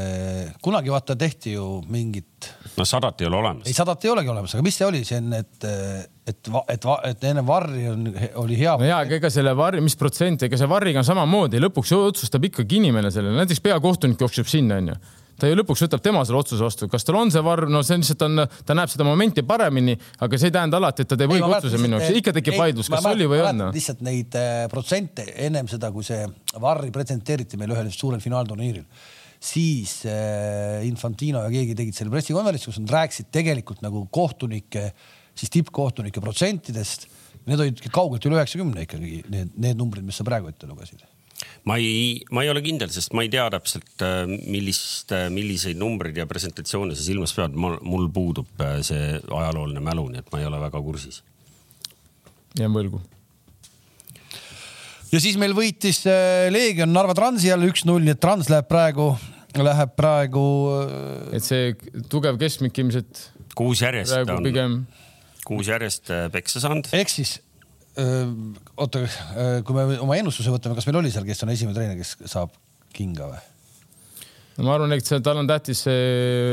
kunagi vaata tehti ju mingit. no sadat ei ole olemas. ei, sadat ei olegi olemas, aga mis see oli, see on, et, et, et, et enne varri on, oli hea. no ja, aga ega selle varri, mis protsent, ega see varriga on samamoodi, lõpuks otsustab ikkagi inimene selle, näiteks peakohtunik jookseb sinna, onju ta ju lõpuks võtab tema selle otsuse vastu, kas tal on see varr, no see on lihtsalt on, ta näeb seda momenti paremini, aga see ei tähenda alati, et ta teeb õige otsuse minu jaoks, ikka tekib vaidlus, kas oli või on. lihtsalt neid äh, protsente ennem seda, kui see varri presenteeriti meil ühel suurel finaalturniiril, siis äh, Infantino ja keegi tegid selle pressikonverentsi, kus nad rääkisid tegelikult nagu kohtunike, siis tippkohtunike protsentidest. Need olid kaugelt üle üheksakümne ikkagi need, need numbrid, mis sa praegu ette lugesid ma ei, ma ei ole kindel, sest ma ei tea täpselt, äh, millist, äh, milliseid numbreid ja presentatsioone sa silmas pead. mul puudub äh, see ajalooline mälu, nii et ma ei ole väga kursis. jään võlgu. ja siis meil võitis Leegion Narva Transi jälle üks-null, nii et Trans läheb praegu, läheb praegu. et see tugev keskmik ilmselt. kuus järjest on, pigem... kuus järjest peksa saanud. ehk siis oota, kui me oma ennustuse võtame, kas meil oli seal, kes on esimene treener, kes saab kinga või? no ma arvan, et see, tal on tähtis see.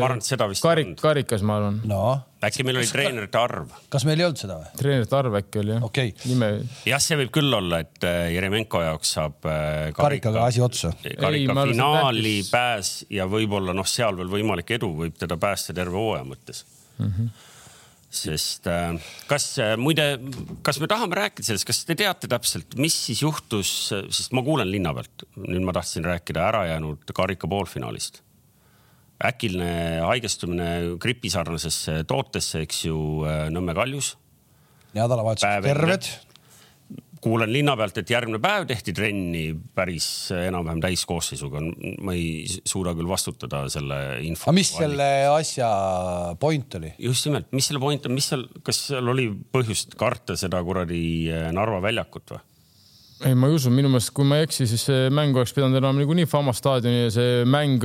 ma arvan, et seda vist karik, karikas, ma arvan. no. äkki meil oli treenerite arv? kas meil ei olnud seda või? treenerite arv äkki oli jah okay.. nime. jah, see võib küll olla, et äh, Jeremenko jaoks saab karika, karikaga asi otsa. karika ei, finaali pääs ja võib-olla noh, seal veel võimalik edu võib teda päästa terve hooaja mõttes mm. -hmm sest äh, kas äh, muide, kas me tahame rääkida sellest, kas te teate täpselt, mis siis juhtus, sest ma kuulen linna pealt, nüüd ma tahtsin rääkida ärajäänud karika poolfinaalist. äkiline haigestumine gripisarnasesse tootesse, eks ju, äh, Nõmme kaljus. nädalavahetusel terved kuulen linna pealt, et järgmine päev tehti trenni päris enam-vähem täiskoosseisuga. ma ei suuda küll vastutada selle info. aga mis selle asja point oli? just nimelt, mis selle point on, mis seal, kas seal oli põhjust karta seda kuradi eh, Narva väljakut või? Ei, ma ei usu, minu meelest, kui ma ei eksi, siis see mäng oleks pidanud enam niikuinii Fama staadioni ja see mäng,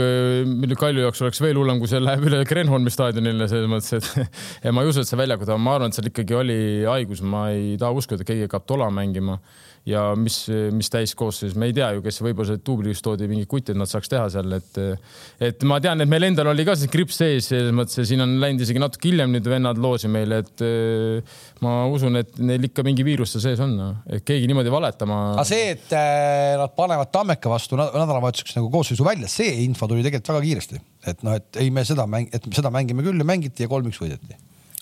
mille Kalju jaoks oleks veel hullem, kui see läheb üle Kreenholmi staadionile, selles mõttes, et (laughs) ja ma ei usu, et see väljakul, ma arvan, et seal ikkagi oli haigus, ma ei taha uskuda, et keegi hakkab tola mängima ja mis, mis täiskoosseis, me ei tea ju, kes võib-olla see duublis toodi mingi kuti, et nad saaks teha seal, et et ma tean, et meil endal oli ka see krips sees, selles mõttes, siin on läinud isegi natuke hiljem nüüd vennad loosi meile, et ma usun, et neil ikka mingi viirus seal sees on, et keegi niimoodi valetama. aga see, et äh, nad panevad Tammeka vastu nädalavahetuseks nagu koosseisu välja, see info tuli tegelikult väga kiiresti, et noh, et ei, me seda mäng, et seda mängime küll ja mängiti ja kolm-üks võideti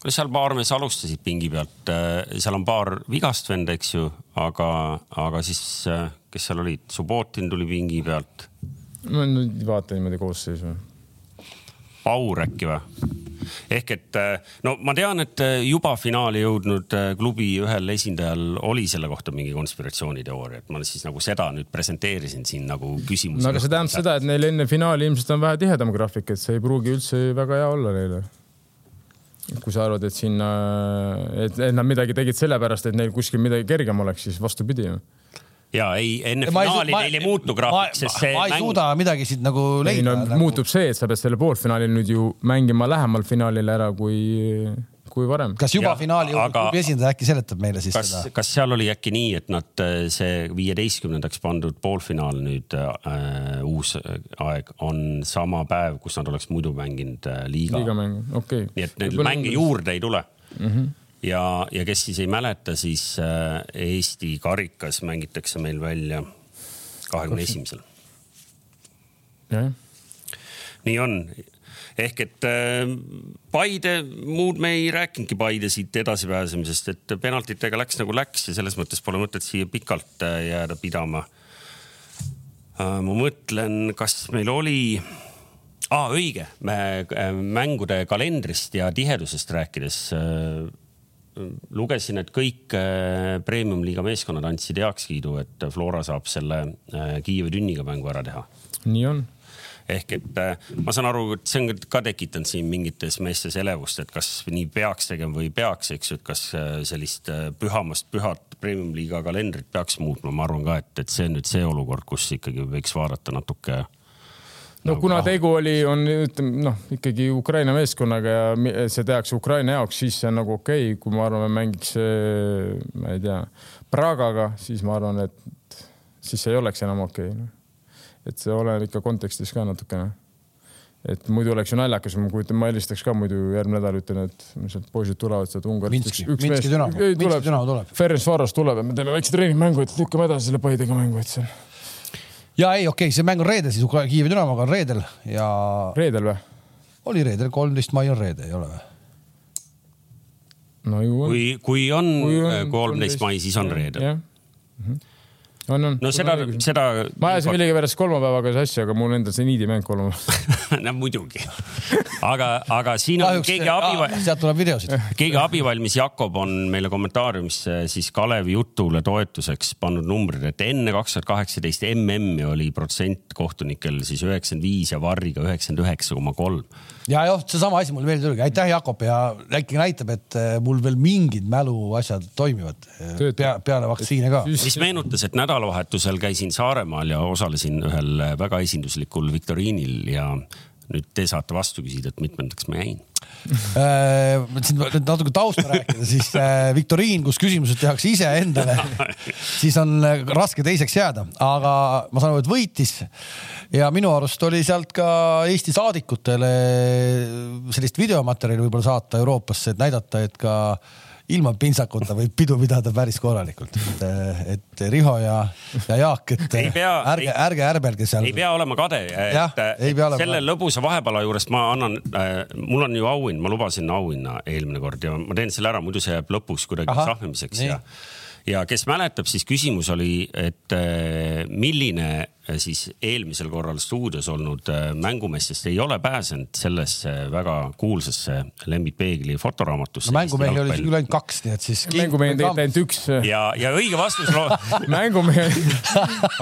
seal paar mees alustasid pingi pealt, äh, seal on paar vigast venda, eks ju, aga, aga siis, äh, kes seal olid, Subbotin tuli pingi pealt. ma nüüd vaatan niimoodi koosseisu. Paur äkki või? ehk et äh, no ma tean, et juba finaali jõudnud klubi ühel esindajal oli selle kohta mingi konspiratsiooniteooria, et ma siis nagu seda nüüd presenteerisin siin nagu küsimuse. no aga see tähendab seda, et neil enne finaali ilmselt on vähe tihedam graafik, et see ei pruugi üldse väga hea olla neile kui sa arvad, et sinna, et, et nad midagi tegid sellepärast, et neil kuskil midagi kergem oleks, siis vastupidi ju ja ei, enne ja finaali neil ei muutu graafik, sest see. ma ei mäng... suuda midagi siit nagu leida. No, nagu... muutub see, et sa pead selle poolfinaalil nüüd ju mängima lähemal finaalile ära, kui kui varem. kas juba ja, finaali aga... esindaja äkki seletab meile siis kas, seda? kas seal oli äkki nii, et nad, äh, see viieteistkümnendaks pandud poolfinaal nüüd äh, uus aeg on sama päev, kus nad oleks muidu mänginud äh, liiga. liigamängu, okei okay.. nii et neid mänge juurde ei tule mm. -hmm ja, ja kes siis ei mäleta, siis äh, Eesti karikas mängitakse meil välja kahekümne esimesel. nii on ehk et äh, Paide, muud me ei rääkinudki Paide siit edasipääsemisest, et penaltitega läks nagu läks ja selles mõttes pole mõtet siia pikalt äh, jääda pidama. Äh, ma mõtlen, kas meil oli ah,, õige, mängude kalendrist ja tihedusest rääkides lugesin, et kõik premium-liiga meeskonnad andsid heakskiidu, et Flora saab selle Kiievi tünniga mängu ära teha. nii on ehk et äh, ma saan aru, et see on ka tekitanud siin mingites meestes elevust, et kas nii peaks tegema või ei peaks, eks ju, et kas äh, sellist äh, pühamast pühat premium-liiga kalendrit peaks muutma, ma arvan ka, et, et see on nüüd see olukord, kus ikkagi võiks vaadata natuke no nagu kuna tegu oli, on ütleme noh, ikkagi Ukraina meeskonnaga ja see tehakse Ukraina jaoks, siis see on nagu okei okay., kui ma arvan, mängiks, ma ei tea, Pragaga, siis ma arvan, et siis ei oleks enam okei okay, no et see oleneb ikka kontekstis ka natukene. et muidu oleks ju naljakas, ma kujutan, ma helistaks ka muidu järgmine nädal, ütlen, et sealt poisid tulevad sealt Ungarist. Minski, Dünamo, Minski Dünamo tuleb. Ferenc Varos tuleb ja me teeme väikse treeningmängu, et lükkame edasi selle Paidega mängu, et seal. ja ei, okei okay,, see mäng on reedel siis Kiievi Dünamoga on reedel ja. reedel või? oli reedel, kolmteist mai on reede, ei ole või? no ju on. kui, kui on kolmteist mai, siis on reedel. mm -hmm on, on. no seda, seda. ma ajasin millegipärast kolmapäevaga sassi, aga mul endal see niidimäng kolmapäeval (laughs) no muidugi. aga, aga siin on Kahjuks, keegi abivalmis. sealt tuleb videosid. keegi abivalmis Jakob on meile kommentaariumisse siis Kalevi jutule toetuseks pannud numbrid, et enne kaks tuhat kaheksateist MM-i oli protsent kohtunikel siis üheksakümmend viis ja Varriga üheksakümmend üheksa koma kolm ja jah, seesama asi mulle meeldis muidugi, aitäh, Jakob! Ja äkki näitab, et äh, mul veel mingid mäluasjad toimivad äh, pea, peale vaktsiine ka. mis meenutas, et nädalavahetusel käisin Saaremaal ja osalesin ühel äh, väga esinduslikul viktoriinil ja nüüd te saate vastu küsida, et mitmendaks ma jäin. Siin nüüd natuke tausta rääkida, siis viktoriin, kus küsimused tehakse iseendale, siis on raske teiseks jääda, aga ma saan aru, et võitis. Ja minu arust oli sealt ka Eesti saadikutele sellist videomaterjali võib-olla saata Euroopasse, et näidata, et ka ilma pintsakuta võib pidu pidada päris korralikult. et, et Riho ja, ja Jaak, et pea, ärge, ärge ärbelge seal. ei pea olema kade. selle lõbusa vahepala juurest ma annan äh,, mul on ju auhind, ma lubasin auhinna eelmine kord ja ma teen selle ära, muidu see jääb lõpuks kuidagi sahmimiseks ja ja kes mäletab, siis küsimus oli, et äh, milline äh, siis eelmisel korral stuudios olnud äh, mängumeestest ei ole pääsenud sellesse väga kuulsasse Lembit Peegli fotoraamatusse no,. mängumehi oli küll ainult kaks, nii et siis. mängumehi on tegelikult ainult üks. ja, ja õige vastus no... (laughs) mängumehi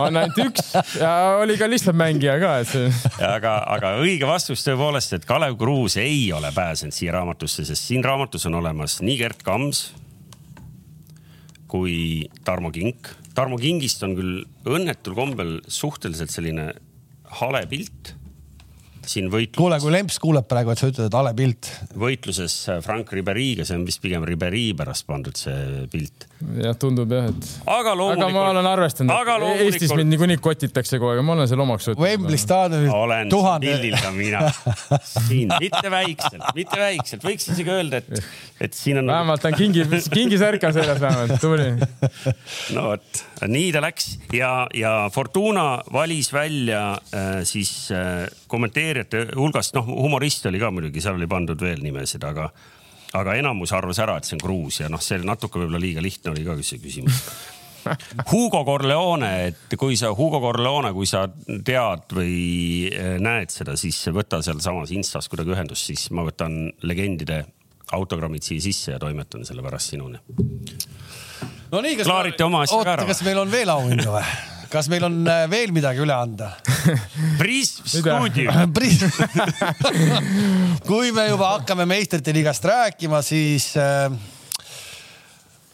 on ainult üks ja oli ka lihtsalt mängija ka, et see. aga, aga õige vastus tõepoolest, et Kalev Kruus ei ole pääsenud siia raamatusse, sest siin raamatus on olemas nii Gerd Kams kui Tarmo Kink. Tarmo Kingist on küll õnnetul kombel suhteliselt selline hale pilt siin võitluses. kuule, kui Lemps kuuleb praegu, et sa ütled, et hale pilt. võitluses äh, Frank Riberiga, see on vist pigem Riberi pärast pandud see pilt. jah, tundub jah, et. aga loomulikult. aga ma olen arvestanud, et loomulikult... Eestis mind niikuinii kotitakse kogu aeg ma olen selle omaks võtnud. Wembley staadionil olen tuhande... pildil ka mina siin, mitte väikselt, mitte väikselt, võiks isegi öelda, et, et siin on. vähemalt on kingi, kingisärk on seljas vähemalt, tubli. no vot, nii ta läks ja, ja Fortuna valis välja äh, siis äh, kommenteerijate hulgast, noh, humorist oli ka muidugi, seal oli pandud veel nimesid, aga, aga enamus arvas ära, et see on Kruus ja noh, see natuke võib-olla liiga lihtne oli ka see küsimus (laughs) Hugo Corleone, et kui sa, Hugo Corleone, kui sa tead või eh, näed seda, siis võta sealsamas Instas kuidagi ühendust, siis ma võtan legendide autogrammid siia sisse ja toimetan selle pärast sinuni. no nii, kas klaarite oma asja ka ära? kas meil on veel auhindu või? (laughs) kas meil on äh, veel midagi üle anda? (laughs) Prism stuudio (laughs) (laughs) kui me juba hakkame meistrite liigast rääkima, siis äh...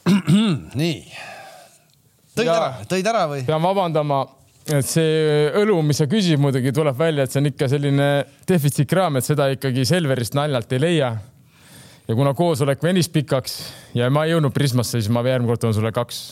(clears throat) nii. tõid ja, ära, tõid ära või? pean vabandama, et see õlu, mis sa küsid, muidugi tuleb välja, et see on ikka selline defitsiitkraam, et seda ikkagi Selverist naljalt ei leia. ja kuna koosolek venis pikaks ja ma ei jõudnud Prismasse, siis ma järgmine kord toon sulle kaks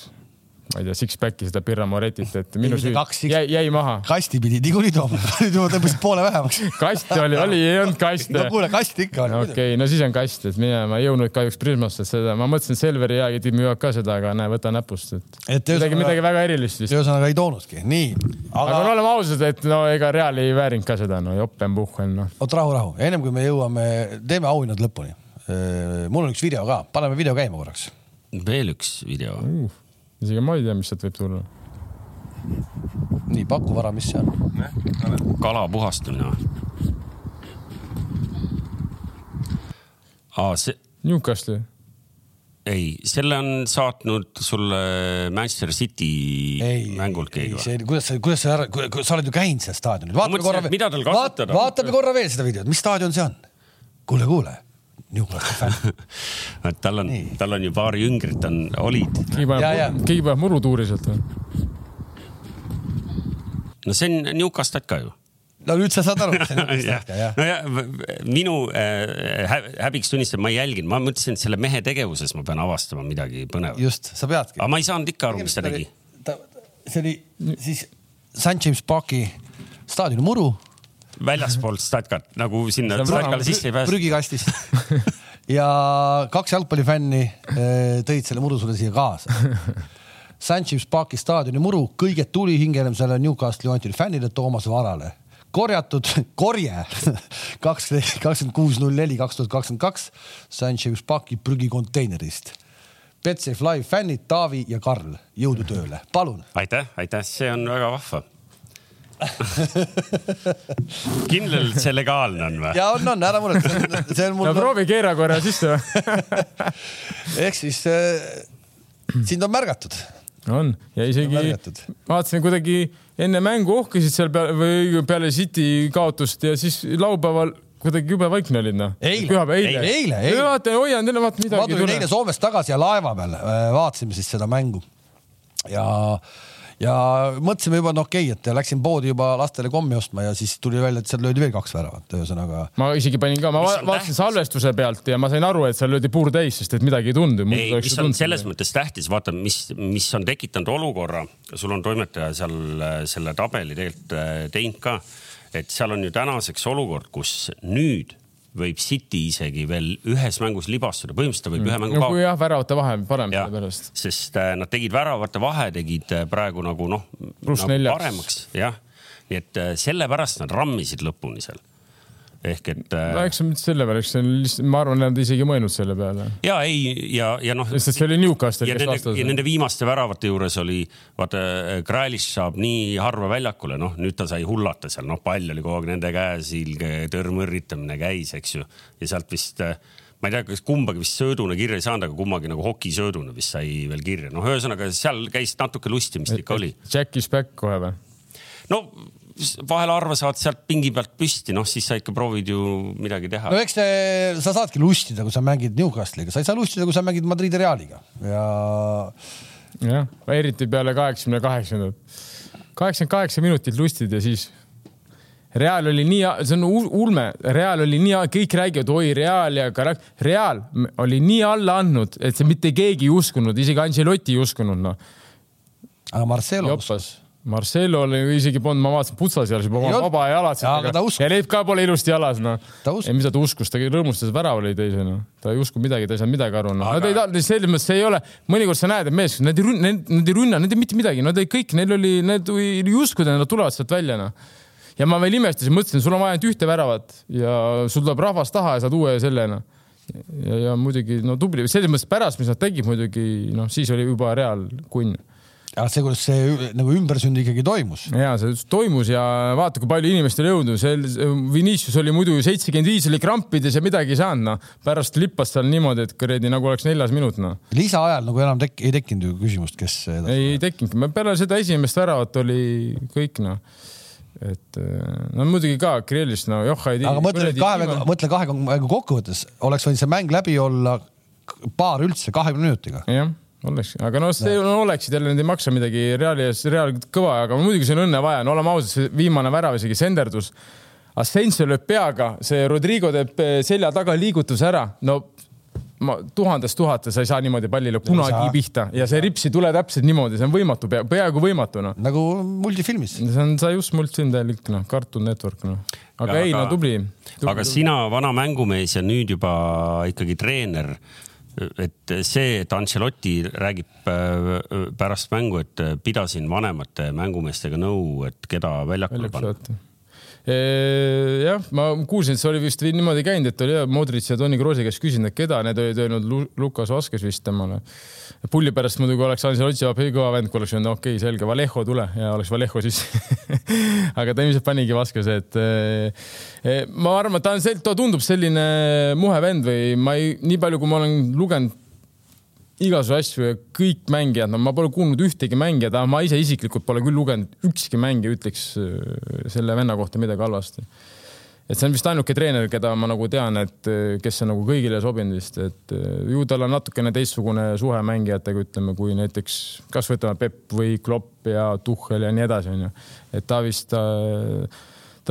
ma ei tea, six-pack'i seda Birra Moretit, et minu süü jäi, jäi maha. kasti pidi niikuinii tooma, (laughs) tõmbasid poole vähemaks. kast oli, oli, ei olnud kaste. no kuule, kast ikka oli. okei okay,, no siis on kast, et mina, ma ei jõudnud kahjuks Prismasse seda, ma mõtlesin, et Selveri jäägid müüvad ka seda, aga näe, võta näpust, et, et midagi, midagi väga erilist vist. ühesõnaga ei toonudki, nii. aga, aga no oleme ausad, et no ega Real ei väärinud ka seda, no jopenpuhhen, noh. oot, rahu, rahu, ennem kui me jõuame, teeme auhinnad lõpuni. mul on üks video ka, paneme video käima korraks. veel üks video uh isegi ma ei tea, mis sealt võib tulla. nii, paku vara, mis see on? kala puhastamine või? aa, see. Newcastle'i? ei, selle on saatnud sulle Manchester City ei, mängult keegi või? kuidas sa, kuidas sa ära, sa oled ju käinud seal staadionil. vaatame korra veel. vaatame korra veel seda videot, mis staadion see on? kuule, kuule Newcastle fänn (laughs) et tal on, tal on ju paar jüngrit on, olid. keegi paneb, keegi paneb murutuuri sealt või? no see on Newcastle ka ju no nüüd sa saad aru, mis see (laughs) Newcastle jah. no ja minu äh, häbiks tunnistan, ma ei jälginud, ma mõtlesin, et selle mehe tegevuses ma pean avastama midagi põnevat. just, sa peadki. aga ma ei saanud ikka aru, mis ta tegi. see oli siis St James Parki staadioni muru väljaspoolt Statkat, nagu sinna Statkale sisse ei pääse. prügikastist (laughs) ja kaks jalgpallifänni eh, tõid selle muru sulle siia kaasa. Sanchez Parki staadioni muru, kõige tulihingelisem selle Newcastle Unitedi fännile Toomas Varale korjatud, (laughs) korje (laughs) kakskümmend kuus, null neli, kaks tuhat kakskümmend kaks Sanchez Parki prügikonteinerist. Betsafe Live fännid Taavi ja Karl, jõudu tööle, palun. aitäh, aitäh, see on väga vahva (laughs) kindel, et see legaalne on või? ja on, on, ära muretse, see on mul. no proovi keera korra sisse (laughs) ehk siis äh, sind on märgatud. on ja isegi vaatasin kuidagi enne mängu ohkasid seal peale või peale City kaotust ja siis laupäeval kuidagi jube vaikne olid noh. pühapäev, eile, eile, eile. vaata, hoian teile, vaata midagi. ma tulin eile Soomest tagasi ja laeva peal äh, vaatasime siis seda mängu ja ja mõtlesime juba, no okei okay,, et läksin poodi juba lastele kommi ostma ja siis tuli välja, et seal löödi veel kaks väravat, ühesõnaga. ma isegi panin ka, ma vaatasin salvestuse pealt ja ma sain aru, et seal löödi puurtäis, sest et midagi ei tundu. ei, mis on selles mõttes tähtis, vaata, mis, mis on tekitanud olukorra, sul on toimetaja seal äh, selle tabeli tegelikult äh, teinud ka, et seal on ju tänaseks olukord, kus nüüd võib City isegi veel ühes mängus libastuda, põhimõtteliselt ta võib mm. ühe mängu no, kaotada. jah, väravate vahe parem selle pärast. sest äh, nad tegid väravate vahe, tegid äh, praegu nagu noh, nagu paremaks, jah. nii et äh, sellepärast nad rammisid lõpuni seal ehk et. Äh, no eks see mitte selle peale, eks see on lihtsalt, ma arvan, nad isegi ei mõelnud selle peale. ja ei ja, ja noh. sest see oli Newcastle, kes vastas. ja nende viimaste väravate juures oli, vaata, Grälis saab nii harva väljakule, noh, nüüd ta sai hullata seal, noh, pall oli kogu aeg nende käes, ilge tõrmõrritamine käis, eks ju. ja sealt vist ma ei tea, kas kumbagi vist sööduna kirja ei saanud, aga kummagi nagu hokisööduna vist sai veel kirja. noh, ühesõnaga seal käis natuke lustimist ikka oli. Jack is back kohe või? no vahel harva saad sealt pingi pealt püsti, noh siis sa ikka proovid ju midagi teha. no eks te, sa saadki lustida, kui sa mängid Newcastle'iga, sa ei saa lustida, kui sa mängid Madridi Realiga ja jah, eriti peale kaheksakümne kaheksandat. kaheksakümmend kaheksa minutit lustid ja siis Real oli nii, see on ulme, Real oli nii, kõik räägivad, oi Real ja Karak-, Real oli nii alla andnud, et see mitte keegi ei uskunud, isegi Ancelotti ei uskunud, noh. aga Marcelo uskus Marcelo oli isegi polnud, ma vaatasin putsas jalas juba oma vaba jalad. ja need ka pole ilusti jalas, noh. ei, mida ta uskus, ta rõõmustas, värav oli teise, noh. ta ei uskunud midagi, ta ei saanud midagi aru, noh. Nad ei tahtnud, selles mõttes see ei ole, mõnikord sa näed, et mees, nad ei rünna, nad ei rünna, nad ei mitte midagi, nad ei kõik, neil oli, need ei uskunud, et nad tulevad sealt välja, noh. ja ma veel imestasin, mõtlesin, sul on vaja ainult ühte väravat ja sul tuleb rahvas taha ja saad uue selle, noh ja, ja muidugi no tubli, selles mõttes pärast, mis nad tegid muidugi, noh, siis oli juba Real kunn aga see, kuidas see nagu ümbersünd ikkagi toimus? ja see toimus ja vaata, kui palju inimestel jõudu, see Vinicius oli muidu seitsekümmend viis oli krampides ja midagi ei saanud, noh. pärast lippas seal niimoodi, et kuradi nagu oleks neljas minut, noh. lisaajal nagu enam tek-, ei tekkinud ju küsimust, kes. ei, ei tekkinudki, peale seda esimest väravat oli kõik, noh et no muidugi ka Kirillist, no joh, ei tea. aga mõtle kahe, mõtle kahe kokkuvõttes, oleks võinud see mäng läbi olla paar üldse kahekümne minutiga. jah oleks, aga noh, see no, oleksid jälle, need ei maksa midagi, Reali ees, Real kõva, aga muidugi see on õnne vaja, no oleme ausad, see viimane värav isegi senderdus. Asensio lööb peaga, see Rodrigo teeb eh, selja taga liigutuse ära, no ma tuhandest tuhate, sa ei saa niimoodi pallile kunagi pihta ja see rips ei tule täpselt niimoodi, see on võimatu, peaaegu võimatu noh. nagu multifilmis. see on, sa just multfilm täielik noh, Cartoon Network noh. aga ja, ei, no tubli, tubli. aga sina, vana mängumees ja nüüd juba ikkagi treener et see, et Ancelotti räägib äh, pärast mängu, et pidasin vanemate mängumeestega nõu, et keda väljakule panna jah, ma kuulsin, et see oli vist niimoodi käinud, et oli Modric ja Toni Kroosi käest küsinud, et keda need olid öelnud Lukas Vaskes vist temale. pulli pärast muidugi oleks Ancelotti juba kõva vend, kui oleks öelnud, okei okay,, selge, Vallejo tule ja oleks Vallejo siis (laughs) aga ta ilmselt panigi Vaskese, et ma arvan, et ta on, ta tundub selline muhe vend või ma ei, nii palju, kui ma olen lugenud igasugu asju ja kõik mängijad, no ma pole kuulnud ühtegi mängijat, ma ise isiklikult pole küll lugenud, ükski mängija ütleks äh, selle venna kohta midagi halvasti. et see on vist ainuke treener, keda ma nagu tean, et äh, kes on nagu kõigile sobinud vist, et äh, ju tal on natukene teistsugune suhe mängijatega, ütleme, kui näiteks kas võtame Pepp või Klopp ja Tuhhel ja nii edasi, onju. et ta vist äh,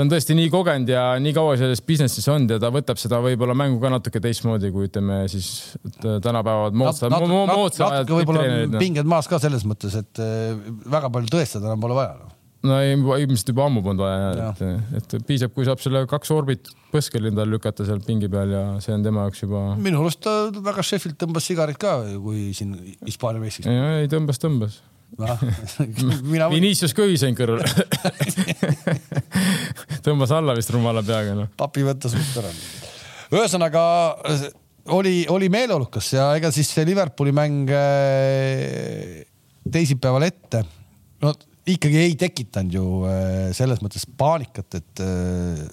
ta on tõesti nii kogenud ja nii kaua selles business'is olnud ja ta võtab seda võib-olla mängu ka natuke teistmoodi, kui ütleme siis tänapäevad moodsad nat, nat, moodsad nat, võib-olla noh. pinged maas ka selles mõttes, et äh, väga palju tõestada enam pole vaja no no ei, ilmselt juba ammu polnud vaja, et, et piisab, kui saab selle kaks orbit põskel endale lükata seal pingi peal ja see on tema jaoks juba. minu arust ta väga Sheffield tõmbas sigarit ka, kui siin Hispaania meistriks. ei, tõmbas, tõmbas no, (laughs) mina... (laughs) Vinicius ka ühisein kõrval (laughs) (laughs) tõmbas alla vist rumala peaga no.. papi võttis suht ära. ühesõnaga oli, oli meeleolukas ja ega siis see Liverpooli mäng äh, teisipäeval ette, no ikkagi ei tekitanud ju äh, selles mõttes paanikat, et äh,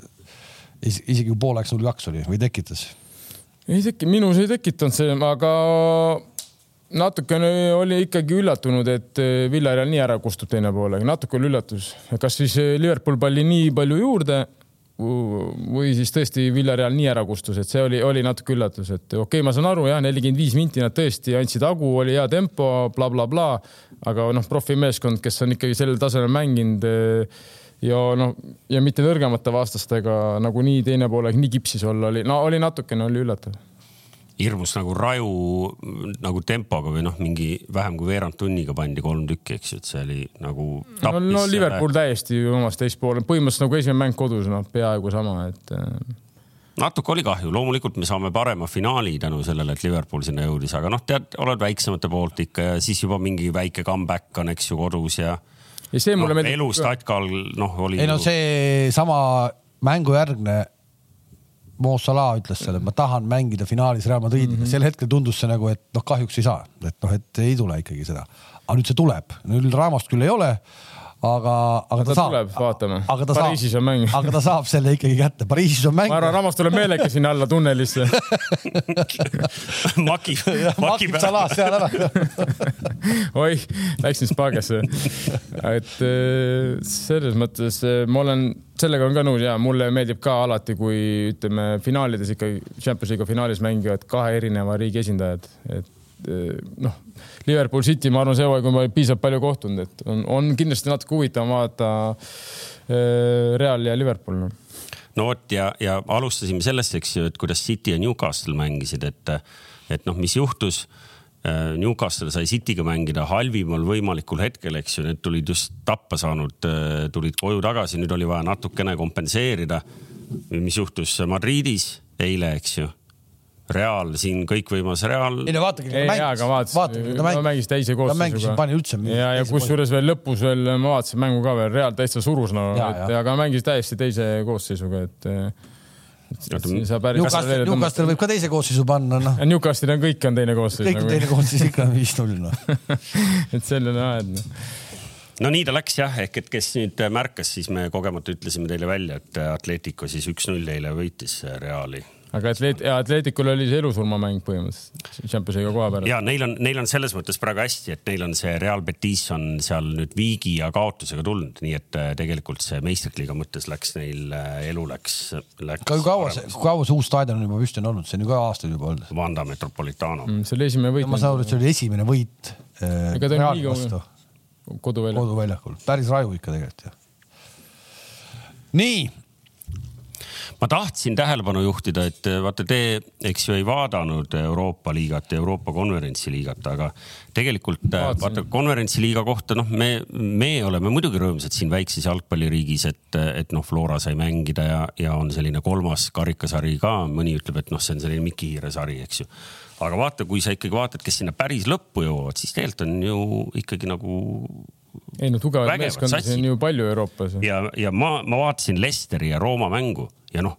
isegi kui pooleks null kaks oli või tekitas? ei teki-, minus ei tekitanud see, aga natukene oli ikkagi üllatunud, et eh, Villareal nii ära kustub teine poole, natuke oli üllatus, kas siis eh, Liverpool palli nii palju juurde või siis tõesti Villareal nii ära kustus, et see oli, oli natuke üllatus, et okei okay,, ma saan aru jah, nelikümmend viis minti nad tõesti andsid hagu, oli hea tempo bla,, blablabla, aga noh, profimeeskond, kes on ikkagi sellel tasemel mänginud eh, ja noh, ja mitte nõrgemate vastastega nagunii teine pool aeg nii kipsis olla oli, no oli natukene oli üllatav hirmus nagu raju nagu tempoga või noh, mingi vähem kui veerand tunniga pandi kolm tükki, eks ju, et see oli nagu. no, no Liverpool selle... täiesti omast teist poole, põhimõtteliselt nagu esimene mäng kodus, noh, peaaegu sama, et äh, natuke oli kahju, loomulikult me saame parema finaali tänu sellele, et Liverpool sinna jõudis, aga noh, tead, oled väiksemate poolt ikka ja siis juba mingi väike comeback on, eks ju, kodus ja. ja see mulle no, meeldib. elu Statkal, noh, oli. ei no seesama mängujärgne Mo Salah ütles seal, et ma tahan mängida finaalis Real Madridiga mm, -hmm. sel hetkel tundus see nagu, et noh, kahjuks ei saa, et noh, et ei tule ikkagi seda. aga nüüd see tuleb, nüüd Ramost küll ei ole aga, aga ta, ta saab. tuleb, vaatame. Pariisis saab, on mäng. aga ta saab selle ikkagi kätte, Pariisis on mäng. ma arvan, Ramos tuleb meelega sinna alla tunnelisse makib, makib salas seal ära (laughs) oih, läksin spaagasse. et äh, selles mõttes äh, ma olen, sellega olen ka nõus ja mulle meeldib ka alati, kui ütleme finaalides ikkagi, Champions League'i finaalis mängivad kahe erineva riigi esindajad, et noh, Liverpool City, ma arvan, see hooaeg on piisavalt palju kohtunud, et on, on kindlasti natuke huvitavam vaadata Real ja Liverpool no no vot ja, ja alustasime sellest, eks ju, et kuidas City ja Newcastle mängisid, et, et noh, mis juhtus. Äh, Newcastle sai City'ga mängida halvimal võimalikul hetkel, eks ju, need tulid just tappa saanud, tulid koju tagasi, nüüd oli vaja natukene kompenseerida. mis juhtus Madridis eile, eks ju Real siin kõikvõimas Real. ei no vaadake, ta mängis, vaadake, ta mängis, mängis teise koosseisuga. pani üldse. ja, ja kusjuures veel lõpus veel ma vaatasin mängu ka veel, Real täitsa surus no, et aga mängis täiesti teise koosseisuga, et Newcastle, Newcastle võib ka teise koosseisu panna, noh. Newcastle on kõik on teine koosseis. kõik on nagu. teine koosseis ikka viis-null, noh. (laughs) et selline aed, noh no nii ta läks jah, ehk et kes nüüd märkas, siis me kogemata ütlesime teile välja, et Atletico siis üks-null eile võitis Reali aga Atleet-, Atleetikul oli see elusurmamäng põhimõtteliselt, Champions'iga koha peal. ja neil on, neil on selles mõttes praegu hästi, et neil on see Real Betis on seal nüüd viigi ja kaotusega tulnud, nii et äh, tegelikult see meistrite liiga mõttes läks neil äh, elu läks, läks. kui kaua see, kui kaua see uus staadion on juba püsti on olnud, see on ju ka aastaid juba olnud. Vanda Metropolitano mm,. see oli esimene võit. ma saan aru, et see oli esimene võit äh,. ega ta on nii kaua. koduväljakul. koduväljakul, päris raju ikka tegelikult jah. nii ma tahtsin tähelepanu juhtida, et eh, vaata, te, eks ju, ei vaadanud Euroopa liigat Euroopa konverentsiliigat, aga tegelikult eh, Vaatsin. vaata konverentsiliiga kohta, noh, me, me oleme muidugi rõõmsad siin väikses jalgpalliriigis, et, et noh, Flora sai mängida ja, ja on selline kolmas karikasari ka, mõni ütleb, et noh, see on selline Miki Hiire sari, eks ju aga vaata, kui sa ikkagi vaatad, kes sinna päris lõppu jõuavad, siis tegelikult on ju ikkagi nagu ei no tugevaid meeskondi on ju palju Euroopas. ja, ja ma, ma vaatasin Lesteri ja Rooma mängu ja noh,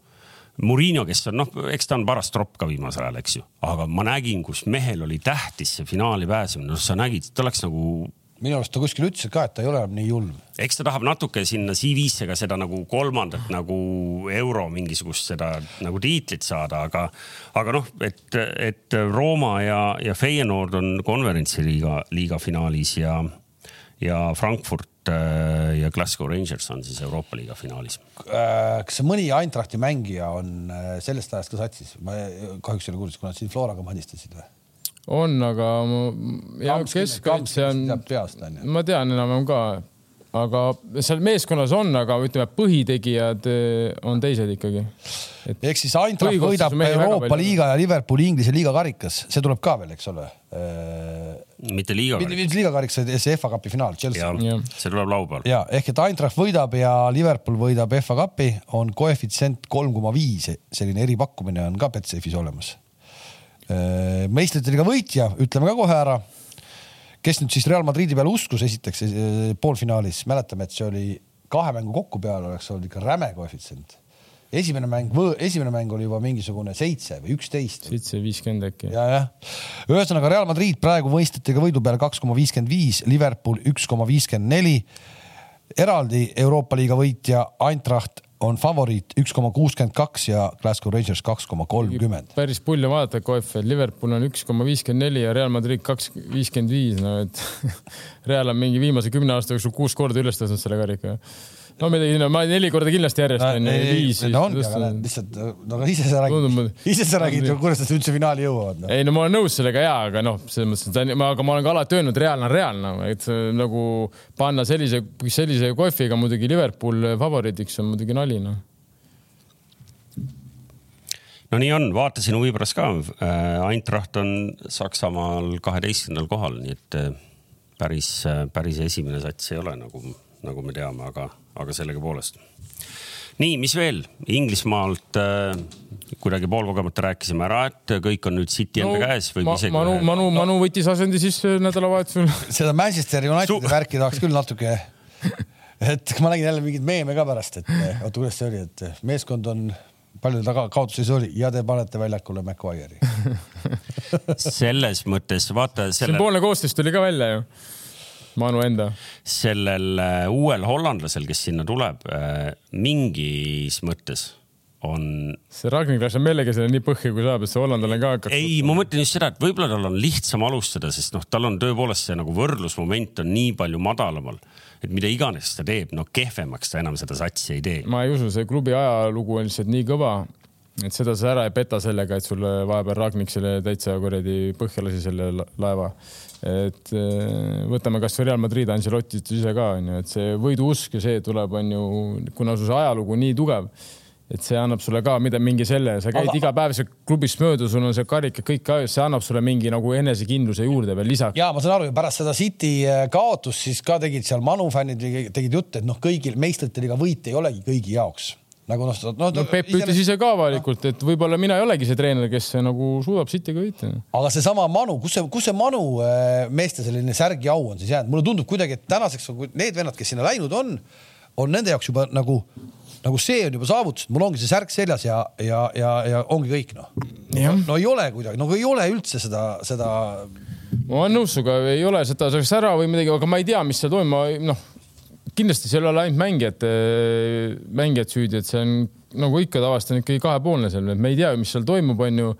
Murillo, kes on noh, eks ta on paras tropp ka viimasel ajal, eks ju, aga ma nägin, kus mehel oli tähtis see finaali pääsemine, noh, sa nägid, ta oleks nagu minu arust ta kuskil ütles ka, et ta ei ole enam nii julm. eks ta tahab natuke sinna CV-sse ka seda nagu kolmandat nagu euro mingisugust seda nagu tiitlit saada, aga, aga noh, et, et Rooma ja, ja Feyenoord on konverentsiliiga, liiga finaalis ja, ja Frankfurt Äh, ja Glasgow Rangers on siis Euroopa liiga finaalis. Äh, kas mõni Eintrachti mängija on äh, sellest ajast ka satsis? ma kahjuks ei ole kuulnud, kuna nad siin Floraga madistasid või? on, aga ja keskkaitse on, ma tean enam-vähem ka aga seal meeskonnas on, aga ütleme, põhitegijad on teised ikkagi. ehk siis Eintracht võidab Euroopa liiga ja Liverpooli Inglise liiga karikas, see tuleb ka veel, eks ole. Mitte liiga karikas. mitte liiga karikas, see FA Cupi finaal, Chelsea. see tuleb laupäeval. ja ehk et Eintracht võidab ja Liverpool võidab FA Cupi, on koefitsient kolm koma viis, selline eripakkumine on ka Betsafe'is olemas. Äh, meistrite liiga võitja, ütleme ka kohe ära kes nüüd siis Real Madridi peale uskus, esiteks eh, poolfinaalis, mäletame, et see oli kahe mängu kokku peale oleks olnud ikka räme koefitsient. Esimene mäng, esimene mäng oli juba mingisugune seitse või üksteist. seitse viiskümmend äkki. ja, jah. ühesõnaga Real Madrid praegu võistletega võidu peale kaks koma viiskümmend viis, Liverpool üks koma viiskümmend neli. eraldi Euroopa liiga võitja Eintracht on favoriit üks koma kuuskümmend kaks ja Glasgow Rangers kaks koma kolmkümmend. päris pull on vaadata koefi, et Liverpool on üks koma viiskümmend neli ja Real Madrid kaks viiskümmend viis, no et (laughs) Real on mingi viimase kümne aasta jooksul kuus korda üles tõstnud selle karika no midagi sinna, ma neli korda kindlasti järjest on ju, viis. no ongi, aga lihtsalt, no aga ise sa räägid, ise sa räägid ju, kuidas nad üldse finaali jõuavad no.. ei no ma olen nõus sellega ja, aga noh, selles mõttes, et ma, aga ma olen ka alati öelnud, reaalne on reaalne, et nagu panna sellise, sellise kohviga muidugi Liverpool favoriidiks on muidugi nali noh no nii on, vaatasin huvi pärast ka. Äh, Eintracht on Saksamaal kaheteistkümnendal kohal, nii et äh, päris, äh, päris esimene sats ei ole nagu, nagu me teame, aga aga sellegipoolest. nii, mis veel? Inglismaalt äh, kuidagi poolkogemata rääkisime ära, et kõik on nüüd City enda no, käes või ma, isegi. Manu, Manu no., Manu võttis asendi siis äh, nädalavahetusel. (laughs) seda Manchester Unitedi Su... värki tahaks küll natuke et ma nägin jälle mingeid meeme ka pärast, et äh, oota, kuidas see oli, et äh, meeskond on palju taga kaotuses oli ja te panete väljakule McGuire'i (laughs) selles mõttes vaata selle.... sümboolne koosseis tuli ka välja ju Manu enda. sellel äh, uuel hollandlasel, kes sinna tuleb, äh, mingis mõttes on. see Ragnar on meelega selle nii põhja, kui saab, et see hollandlane ka hakkab. ei, ma mõtlen just seda, et võib-olla tal on lihtsam alustada, sest noh, tal on tõepoolest see nagu võrdlusmoment on nii palju madalamal, et mida iganes ta teeb, no kehvemaks ta enam seda satsi ei tee. ma ei usu, see klubi ajalugu on lihtsalt nii kõva et seda sa ära ei peta sellega, et sulle vahepeal Ragnik selle täitsa kuradi põhja lasi selle laeva. Et äh, võtame kasvõi Real Madrid, Ancelotti ütles ise ka onju, et see võiduusk ja see tuleb, onju, kuna su ajalugu nii tugev et see annab sulle ka mida, mingi selle, sa käid aga... iga päev seal klubist mööda, sul on see karik ja kõik ka, see annab sulle mingi nagu enesekindluse juurde veel lisaks. ja ma saan aru, pärast seda City äh, kaotust siis ka tegid seal Manu fännid tegid jutte, et noh, kõigil meistrite liiga võit ei olegi kõigi jaoks nagu noh, noh no, Peep ütles ise ka avalikult, et võib-olla mina ei olegi see treener, kes nagu suudab Cityga võita. aga seesama Manu, kus see, kus see Manu äh, meeste selline särgi au on siis jäänud, mulle tundub kuidagi, et tänaseks need vennad, kes sinna läinud on, on nende jaoks juba nagu nagu see on juba saavutus, mul ongi see särk seljas ja, ja, ja, ja ongi kõik noh. No, no ei ole kuidagi, nagu ei ole üldse seda, seda. ma olen nõus sinuga, ei ole seda sära või midagi, aga ma ei tea, mis seal toimub, noh kindlasti seal ei ole ainult mängijate, mängijad süüdi, et see on nagu ikka tavaliselt on ikkagi kahepoolne seal, et me ei tea, mis seal toimub, onju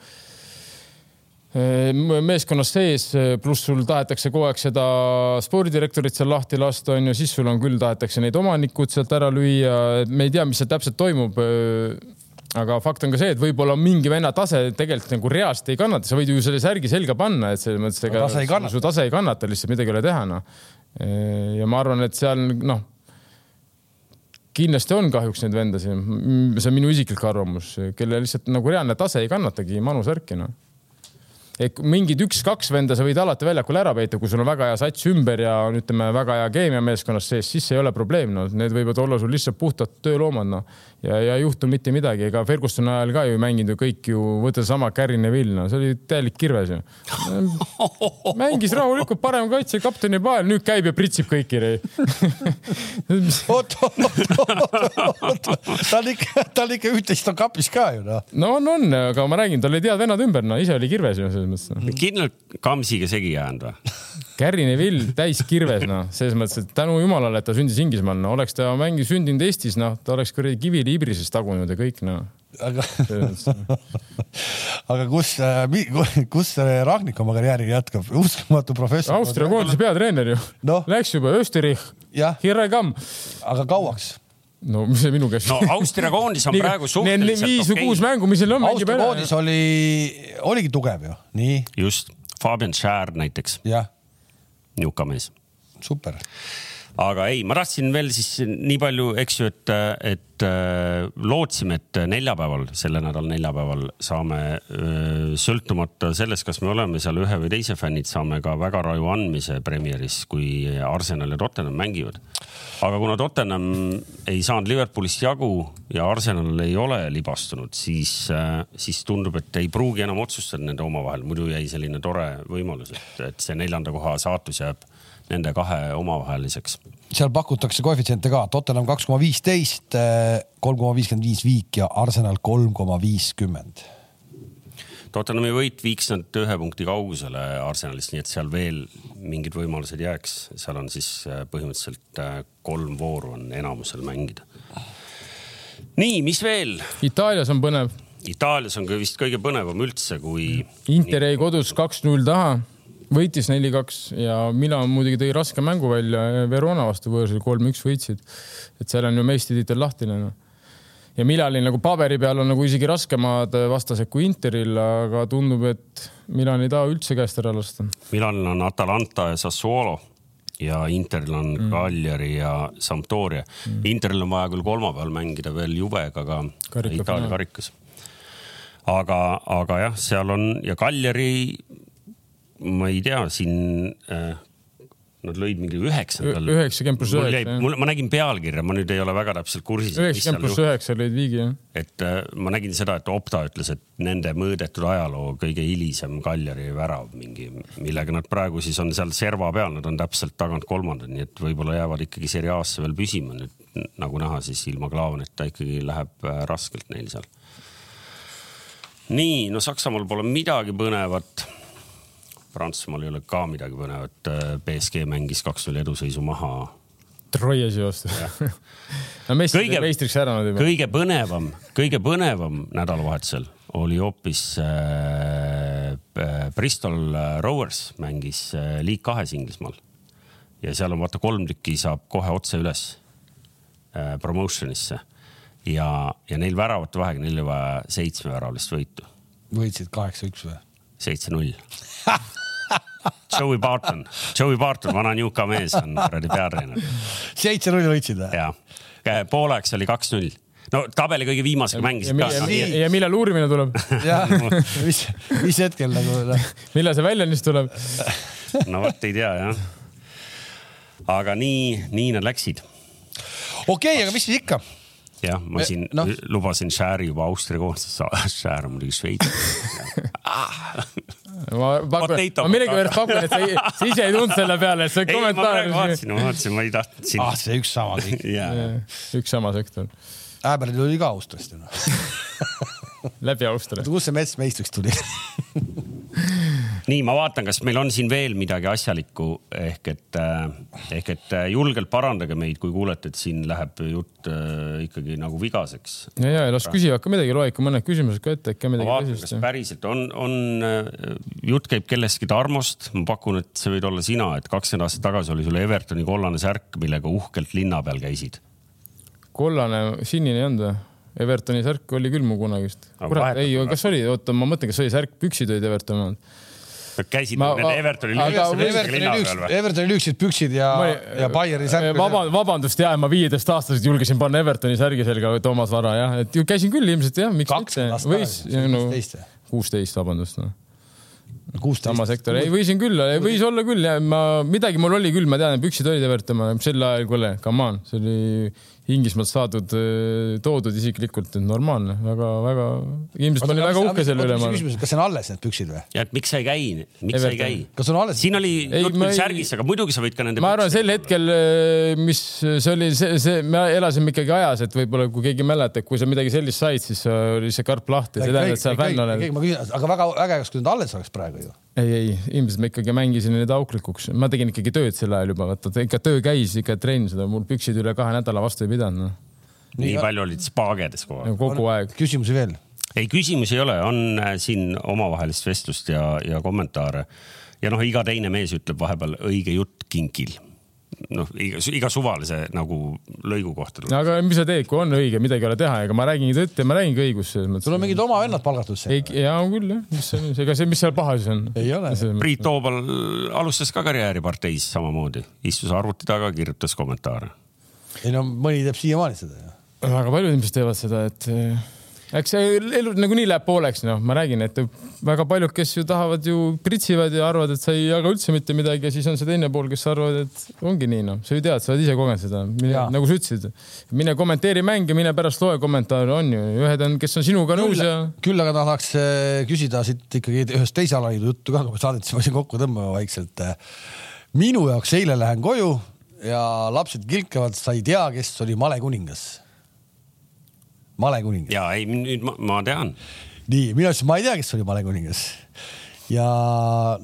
meeskonnas sees, pluss sul tahetakse kogu aeg seda spordidirektorit seal lahti lasta, onju, siis sul on küll, tahetakse neid omanikud sealt ära lüüa, me ei tea, mis seal täpselt toimub. aga fakt on ka see, et võib-olla mingi venna tase tegelikult nagu reaalselt ei kannata, sa võid ju selle särgi selga panna, et selles mõttes ega su tase ei kannata, lihtsalt midagi ei ole teha, noh. Ja ma arvan, et seal noh kindlasti on kahjuks neid vendasid, see on minu isiklik arvamus, kelle lihtsalt nagu reaalne tase ei kannatagi Manu särki, noh. Et mingid üks-kaks venda sa võid alati väljakul ära peita, kui sul on väga hea sats ümber ja on, ütleme, väga hea keemia meeskonnas sees, siis ei ole probleem, no need võivad olla sul lihtsalt puhtad tööloomad, noh. Ja, ja ei juhtu mitte midagi, ega Fergusoni ajal ka ju mänginud ju kõik ju, võta seesama Gary Neville, no see oli täielik kirves ju. mängis rahulikult parem kaitse kapteni pael, nüüd käib ja pritsib kõiki (laughs) oot, oot, oot, oot, tal ikka, tal ikka üht-teist on kapis ka ju noh. no on, on, aga ma räägin, tal olid head vennad ümber, no ise oli kirves ju selles mõttes. kindlalt Kamsiga segi jäänud või? Gary Neville täis kirves, noh, selles mõttes, et tänu jumalale, et ta sündis Inglismaal, no oleks ta mängi sündinud Eestis, noh, ta oleks kuradi kivili Ibrises tagunud ja kõik, noh. aga, (laughs) aga kus, äh, kus Ragnik oma karjääri jätkab, uskumatu professor. Austria koondise peatreener ju no.. Läks juba Österreich, here I come. aga kauaks? no mis see minu käest. no Austria koondis on (laughs) praegu suhteliselt viis või kuus mängu, mis seal on. Austria koondis oli, oligi tugev ju, nii. just, Fabian Schär näiteks. Niuka mees. super aga ei, ma tahtsin veel siis nii palju, eks ju, et, et äh, lootsime, et neljapäeval, selle nädala neljapäeval saame äh, sõltumata sellest, kas me oleme seal ühe või teise fännid, saame ka väga raju andmise Premieris, kui Arsenal ja Tottenham mängivad. Aga kuna Tottenham ei saanud Liverpoolist jagu ja Arsenal ei ole libastunud, siis, äh, siis tundub, et ei pruugi enam otsustada nende omavahel, muidu jäi selline tore võimalus, et, et see neljanda koha saatus jääb nende kahe omavaheliseks. seal pakutakse koefitsiente ka, Tottenham kaks koma viisteist, kolm koma viiskümmend viis viik ja Arsenal kolm koma viiskümmend. Tottenhami võit viiks nad ühe punkti kaugusele Arsenalist, nii et seal veel mingid võimalused jääks, seal on siis äh, põhimõtteliselt äh, kolm vooru on enamusel mängida. nii, mis veel? Itaalias on põnev. Itaalias on vist kõige põnevam üldse, kui. Inter jäi kodus kaks-null taha võitis neli-kaks ja Milan muidugi tõi raske mängu välja Verona vastu võõrsil, kolm-üks võitsid. et seal on ju meistritiitel lahtine no. Ja Milanil nagu paberi peal on nagu isegi raskemad vastased kui Interil, aga tundub, et Milan ei taha üldse käest ära lasta. Milanil on Atalanta ja Sassuolo ja Interil on mm. Cagliari ja Sampdoria mm.. Interil on vaja küll kolmapäeval mängida veel Juvega ka Karika Itaalia karikas. aga, aga jah, seal on ja Cagliari ma ei tea, siin äh, Nad lõid mingi üheksandal. üheksakümmend pluss üheksa. mul, ma nägin pealkirja, ma nüüd ei ole väga täpselt kursis. üheksakümmend pluss üheksa lõid viigi, jah. et äh, ma nägin seda, et Opta ütles, et nende mõõdetud ajaloo kõige hilisem Kaljari värav mingi, millega nad praegu siis on seal serva peal, nad on täpselt tagant kolmandad, nii et võib-olla jäävad ikkagi Serie A-sse veel püsima nüüd nagu näha, siis ilma Klaavanita ikkagi läheb äh, raskelt neil seal. nii, no Saksamaal pole midagi põnevat Prantsusmaal ei ole ka midagi põnevat. BSG mängis kaks-null eduseisu maha. Troiesi vastu (laughs) no meistri, kõige, meistriks ära nad juba. kõige põnevam, kõige põnevam nädalavahetusel oli hoopis äh, Bristol Rovers mängis äh, League kahes Inglismaal. ja seal on vaata kolm tükki saab kohe otse üles äh, promotion'isse ja, ja neil väravate vahega, neil oli vaja seitsmeväravlist võitu. võitsid kaheksa-üks või? seitse-null (laughs) Joey Barton, Joey Barton, vana Newca mees on kuradi peatreener. seitse-null võitsid või? jah, pooleks oli kaks-null no tabeli kõige viimasega mängisid ka. ja, millal uurimine tuleb? jah, (laughs) mis, mis hetkel nagu (laughs) millal see väljaandis tuleb? (laughs) no vot ei tea jah. aga nii, nii nad läksid. okei okay,, aga mis siis ikka? Jah, ma siin no. lubasin Shari juba Austria koondises saada, (laughs) Shar on muidugi Šveits (laughs) ma pakun, ma millegipärast pakun, et sa, sa ise ei tulnud selle peale, et see kommentaar. ma vaatasin, ma vaatasin, ma ei tahtnud siin. ah, see üks sama kõik üks sama sektor. Äberl tuli ka Austriast ju noh (laughs) läbi Austria. kust see mets meistriks tuli nii, ma vaatan, kas meil on siin veel midagi asjalikku ehk et, äh, ehk et äh, julgelt parandage meid, kui kuulete, et siin läheb jutt äh, ikkagi nagu vigaseks. ja, ja las küsivad ka midagi, loe ikka mõned küsimused ka ette, äkki midagi vaatan, tõsist. päriselt on, on, jutt käib kellestki Tarmost, ma pakun, et see võid olla sina, et kakskümmend aastat tagasi oli sul Evertoni kollane särk, millega uhkelt linna peal käisid. kollane, sinine ei olnud või? Evertoni särk oli küll mu kunagist. kurat, ei, kas oli, oota, ma mõtlen, kas oli särk, püksid olid Evertoni omad käisid ma, nende Evertoni lüüksid. Evertoni lüüksid püksid ja, ja Bayeri särk. vaba, vabandust, jah, ma viieteistaastaselt julgesin panna Evertoni särgi selga Toomas Vara jah, et käisin küll ilmselt jah, miks mitte. võis, no kuusteist, vabandust no sama sektor, ei võisin küll, võis olla küll ja ma midagi mul oli küll, ma tean, püksid olid Everton, sel ajal, kuule, come on, see oli Inglismaalt saadud, toodud isiklikult, et normaalne väga,, väga-väga, ilmselt ma olin väga uhke selle üle. kas see on alles need püksid või? ja et miks sa ei käi, miks sa ei käi? kas on alles? siin oli jutt küll särgis, aga muidugi sa võid ka nende. ma arvan, sel hetkel, mis see oli, see, see, me elasime ikkagi ajas, et võib-olla kui keegi mäletab, kui sa midagi sellist said, siis oli see karp lahti, see tähendab, et sa fänn oled. aga väga äge oleks, kui need alles oleks praegu ju ei, ei, ilmselt ma ikkagi mängisin need auklikuks, ma tegin ikkagi tööd sel ajal juba, vaata ikka töö käis, ikka trenn seda, mul püksid üle kahe nädala vastu ei pidanud no.. nii ja... palju olid spaagedes kogu aeg? kogu aeg. küsimusi veel? ei, küsimusi ei ole, on äh, siin omavahelist vestlust ja, ja kommentaare. ja noh, iga teine mees ütleb vahepeal õige jutt kinkil noh, iga, iga suvalise nagu lõigu kohta. no aga mis sa teed, kui on õige, midagi ei ole teha, ega ma räägingi tõtt ja ma räägingi õigust selles mõttes. sul on mingid oma vennad palgatud seal? jaa, on küll jah, mis see on, ega see, mis seal paha siis on? ei ole. Priit Toobal alustas ka karjääri parteis samamoodi, istus arvuti taga, kirjutas kommentaare. ei no mõni teeb siiamaani seda ju. väga paljud inimesed teevad seda, et eks see elu nagunii läheb pooleks, noh, ma räägin, et väga paljud, kes ju tahavad ju pritsivad ja arvavad, et sa ei jaga üldse mitte midagi ja siis on see teine pool, kes arvavad, et ongi nii, noh, sa ju tead, sa oled ise kogenud seda, nagu sa ütlesid. mine kommenteeri mänge, mine pärast loe kommentaare, on ju, ühed on, kes on sinuga nõus ja. küll aga tahaks äh, küsida siit ikkagi ühest teise alaliidu juttu ka, kui me saadet siin kokku tõmbame vaikselt. minu jaoks eile lähen koju ja lapsed kilkavad, sa ei tea, kes oli malekuningas malekuningas. ja ei, nüüd ma, ma tean. nii, mina ütlesin, ma ei tea, kes oli malekuningas. ja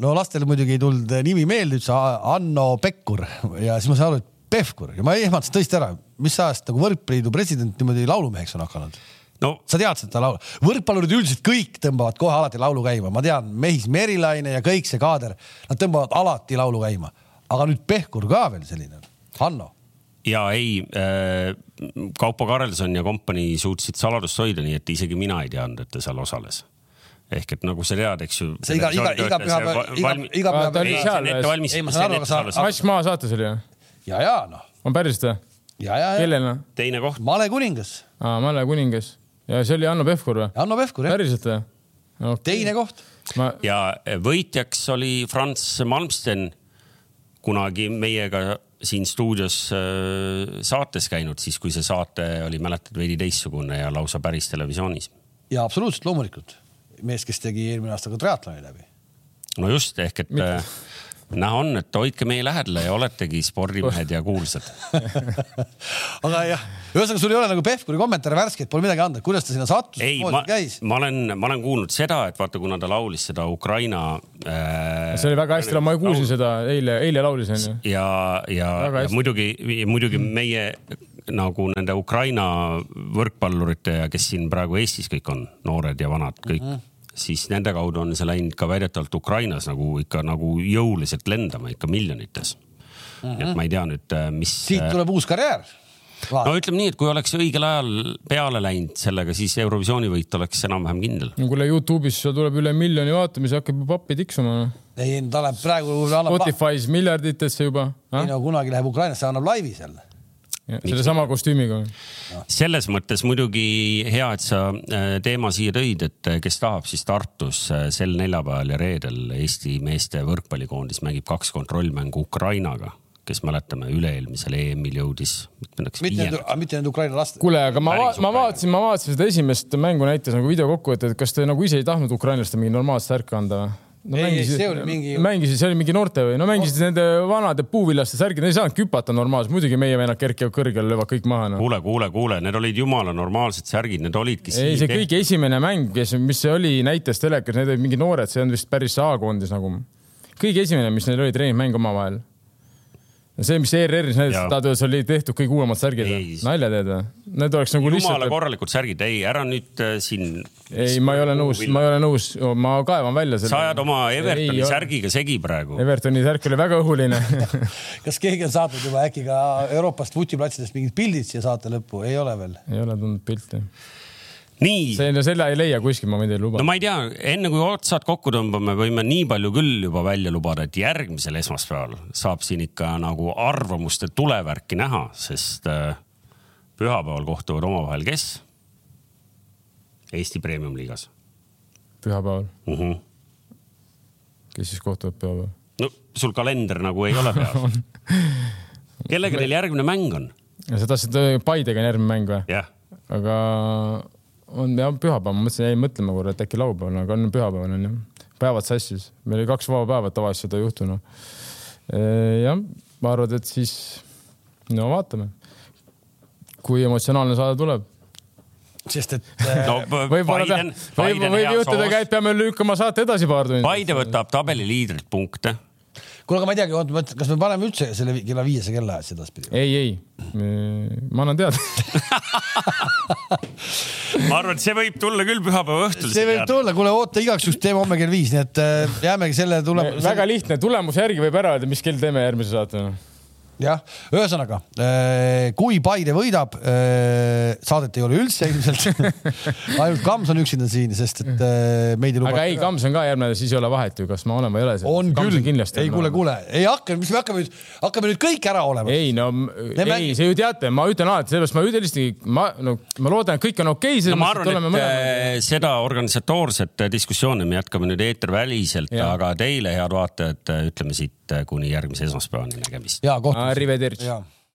no lastele muidugi ei tulnud nimi meelde, ütles Hanno Pekkur. Ja siis ma sain aru, et Pevkur. Ja ma ehmatasin tõesti ära, mis ajast nagu võrkpalliliidu president niimoodi laulumeheks on hakanud? No sa tead seda laulu, võrkpallurid üldiselt kõik tõmbavad kohe alati laulu käima, ma tean, Mehis Merilaine ja kõik see kaader, nad tõmbavad alati laulu käima, aga nüüd Pehkur ka veel selline, Hanno ja ei äh,, Kaupo Karelson ja kompanii suutsid saladust hoida, nii et isegi mina ei teadnud, et ta seal osales ehk et nagu sa tead, eks ju. see iga, iga, iga pühapäev, iga, iga pühapäev. ta oli seal. ei, ma saan aru, aga sa. Mass Maa saates oli ju? ja, ja noh. on päriselt või? ja, ja, ja. kellena? teine koht. Male kuningas. aa, Male kuningas ja see oli Hanno Pevkur või? Hanno Pevkur jah. päriselt või okay.? teine koht ma.... ja võitjaks oli Franz Malmsten, kunagi meiega siin stuudios äh, saates käinud, siis kui see saate oli, mäletad, veidi teistsugune ja lausa päris televisioonis. ja absoluutselt loomulikult, mees, kes tegi eelmine aasta ka triatloni läbi. no just ehk et Mitte äh, näha on, et hoidke meie lähedale ja oletegi spordimehed ja kuulsad (laughs) aga jah, ühesõnaga sul ei ole nagu Pevkuri kommentaare värskeid, pole midagi anda, kuidas ta sinna sattus? ei, ma, ma olen, ma olen kuulnud seda, et vaata, kuna ta laulis seda Ukraina äh,. see oli väga hästi, ma kuulsin laul... seda eile, eile laulis onju. ja, ja, ja muidugi, muidugi meie nagu nende Ukraina võrkpallurite ja kes siin praegu Eestis kõik on, noored ja vanad, kõik mm. -hmm siis nende kaudu on see läinud ka väidetavalt Ukrainas nagu ikka nagu jõuliselt lendama ikka miljonites mm. -hmm. et ma ei tea nüüd, äh, mis. siit tuleb uus karjäär no ütleme nii, et kui oleks õigel ajal peale läinud sellega, siis Eurovisiooni võit oleks enam-vähem kindel. no kuule Youtube'is tuleb üle miljoni vaatamise, hakkab juba pappi tiksuma. ei, ta läheb praegu. Spotify's miljarditesse juba. ei no kunagi läheb Ukrainasse, annab laivi seal sellesama kostüümiga. selles mõttes muidugi hea, et sa äh, teema siia tõid, et äh, kes tahab, siis Tartus äh, sel neljapäeval ja reedel Eesti meeste võrkpallikoondis mängib kaks kontrollmängu Ukrainaga kes mäletame, üle-eelmisel EM-il jõudis. mitte need, mitte need Ukraina laste. kuule, aga ma, ma vaatasin, ma vaatasin seda esimest mängu näitas nagu videokokkuvõtet, et kas te nagu ise ei tahtnud ukrainlastele mingi normaalset särki anda või? No ei, mängisid, see oli mingi. mängisid, see oli mingi noorte või no mängisid no. nende vanade puuvillaste särgid, nad ei saanud küpata normaalselt, muidugi meie vennad kerkivad kõrgele, löövad kõik maha no.. kuule, kuule, kuule, need olid jumala normaalsed särgid, need olidki. ei, see kõige esimene mäng, kes, mis see oli, näitas telekas, need olid mingid noored, see on vist päris A-koondis nagu. kõige esimene, mis neil oli treeningmäng omavahel see, mis ERR-is näitas, oli tehtud kõik uuemad särgid või? nalja teed või? Need oleks nagu lihtsalt. jumala korralikud särgid, ei, ära nüüd äh, siin. ei, ma ei ole nõus, ma ei ole nõus, ma kaevan välja selle. sa ajad oma Evertoni ei, särgiga segi praegu. Evertoni särk oli väga õhuline (laughs) kas keegi on saatnud juba äkki ka Euroopast vutiplatsidest mingid pildid siia saate lõppu, ei ole veel? ei ole tulnud pilte nii. see, selle ei leia kuskil, ma võin teile lubada. no ma ei tea, enne kui otsad kokku tõmbame, võime nii palju küll juba välja lubada, et järgmisel esmaspäeval saab siin ikka nagu arvamuste tulevärki näha, sest äh, pühapäeval kohtuvad omavahel kes? Eesti Premium-liigas. pühapäeval uh? -huh. kes siis kohtuvad pühapäeval? no sul kalender nagu ei ole peal (laughs) kellega neil järgmine mäng on? sa tahtsid äh, Paidega on järgmine mäng või? jah yeah. aga on jah pühapäev, ma mõtlesin, jäin mõtlema korra, et äkki laupäeval, aga on pühapäeval on ju. päevad sassis, meil oli kaks vaba päeva, tavaliselt seda ei juhtu noh. jah, ma arvan, et siis no vaatame, kui emotsionaalne saade tuleb sest et (laughs) no, võib-olla võib, võib juhtuda ka, et peame lükkama saate edasi paar tundi. Paide võtab tabeliliidrilt punkte kuule, aga ma ei teagi, oota, kas me paneme üldse selle kella viiese kellaajast edaspidi? ei, ei, ma annan teada (laughs) ma arvan, et see võib tulla küll pühapäeva õhtul. see võib tulla, kuule oota, igaks juhuks teeme homme kell viis, nii et äh, jäämegi selle tulemuse. väga lihtne, tulemuse järgi võib ära öelda, mis kell teeme järgmise saate jah, ühesõnaga äh, kui Paide võidab, äh, saadet ei ole üldse ilmselt (laughs) ainult Kams on üksinda siin, sest et äh, meid ei luba. aga ei, Kams on ka järgmine, siis ei ole vahet ju, kas ma olen või ei ole. on Kams küll, ei kuule, kuule, ei hakka, mis me hakkame nüüd, hakkame nüüd kõik ära olema. ei no, ei, see ju teate, ma ütlen alati, sellepärast ma lihtsalt, ma, no ma loodan, et kõik on okei okay,. no ma arvan, et mõlemad... seda organisatoorset diskussiooni me jätkame nüüd eeterväliselt, aga teile, head vaatajad, ütleme siit kuni järgmise esmaspäevani nägemist. ja kohtumist. Arrivederci. Ja.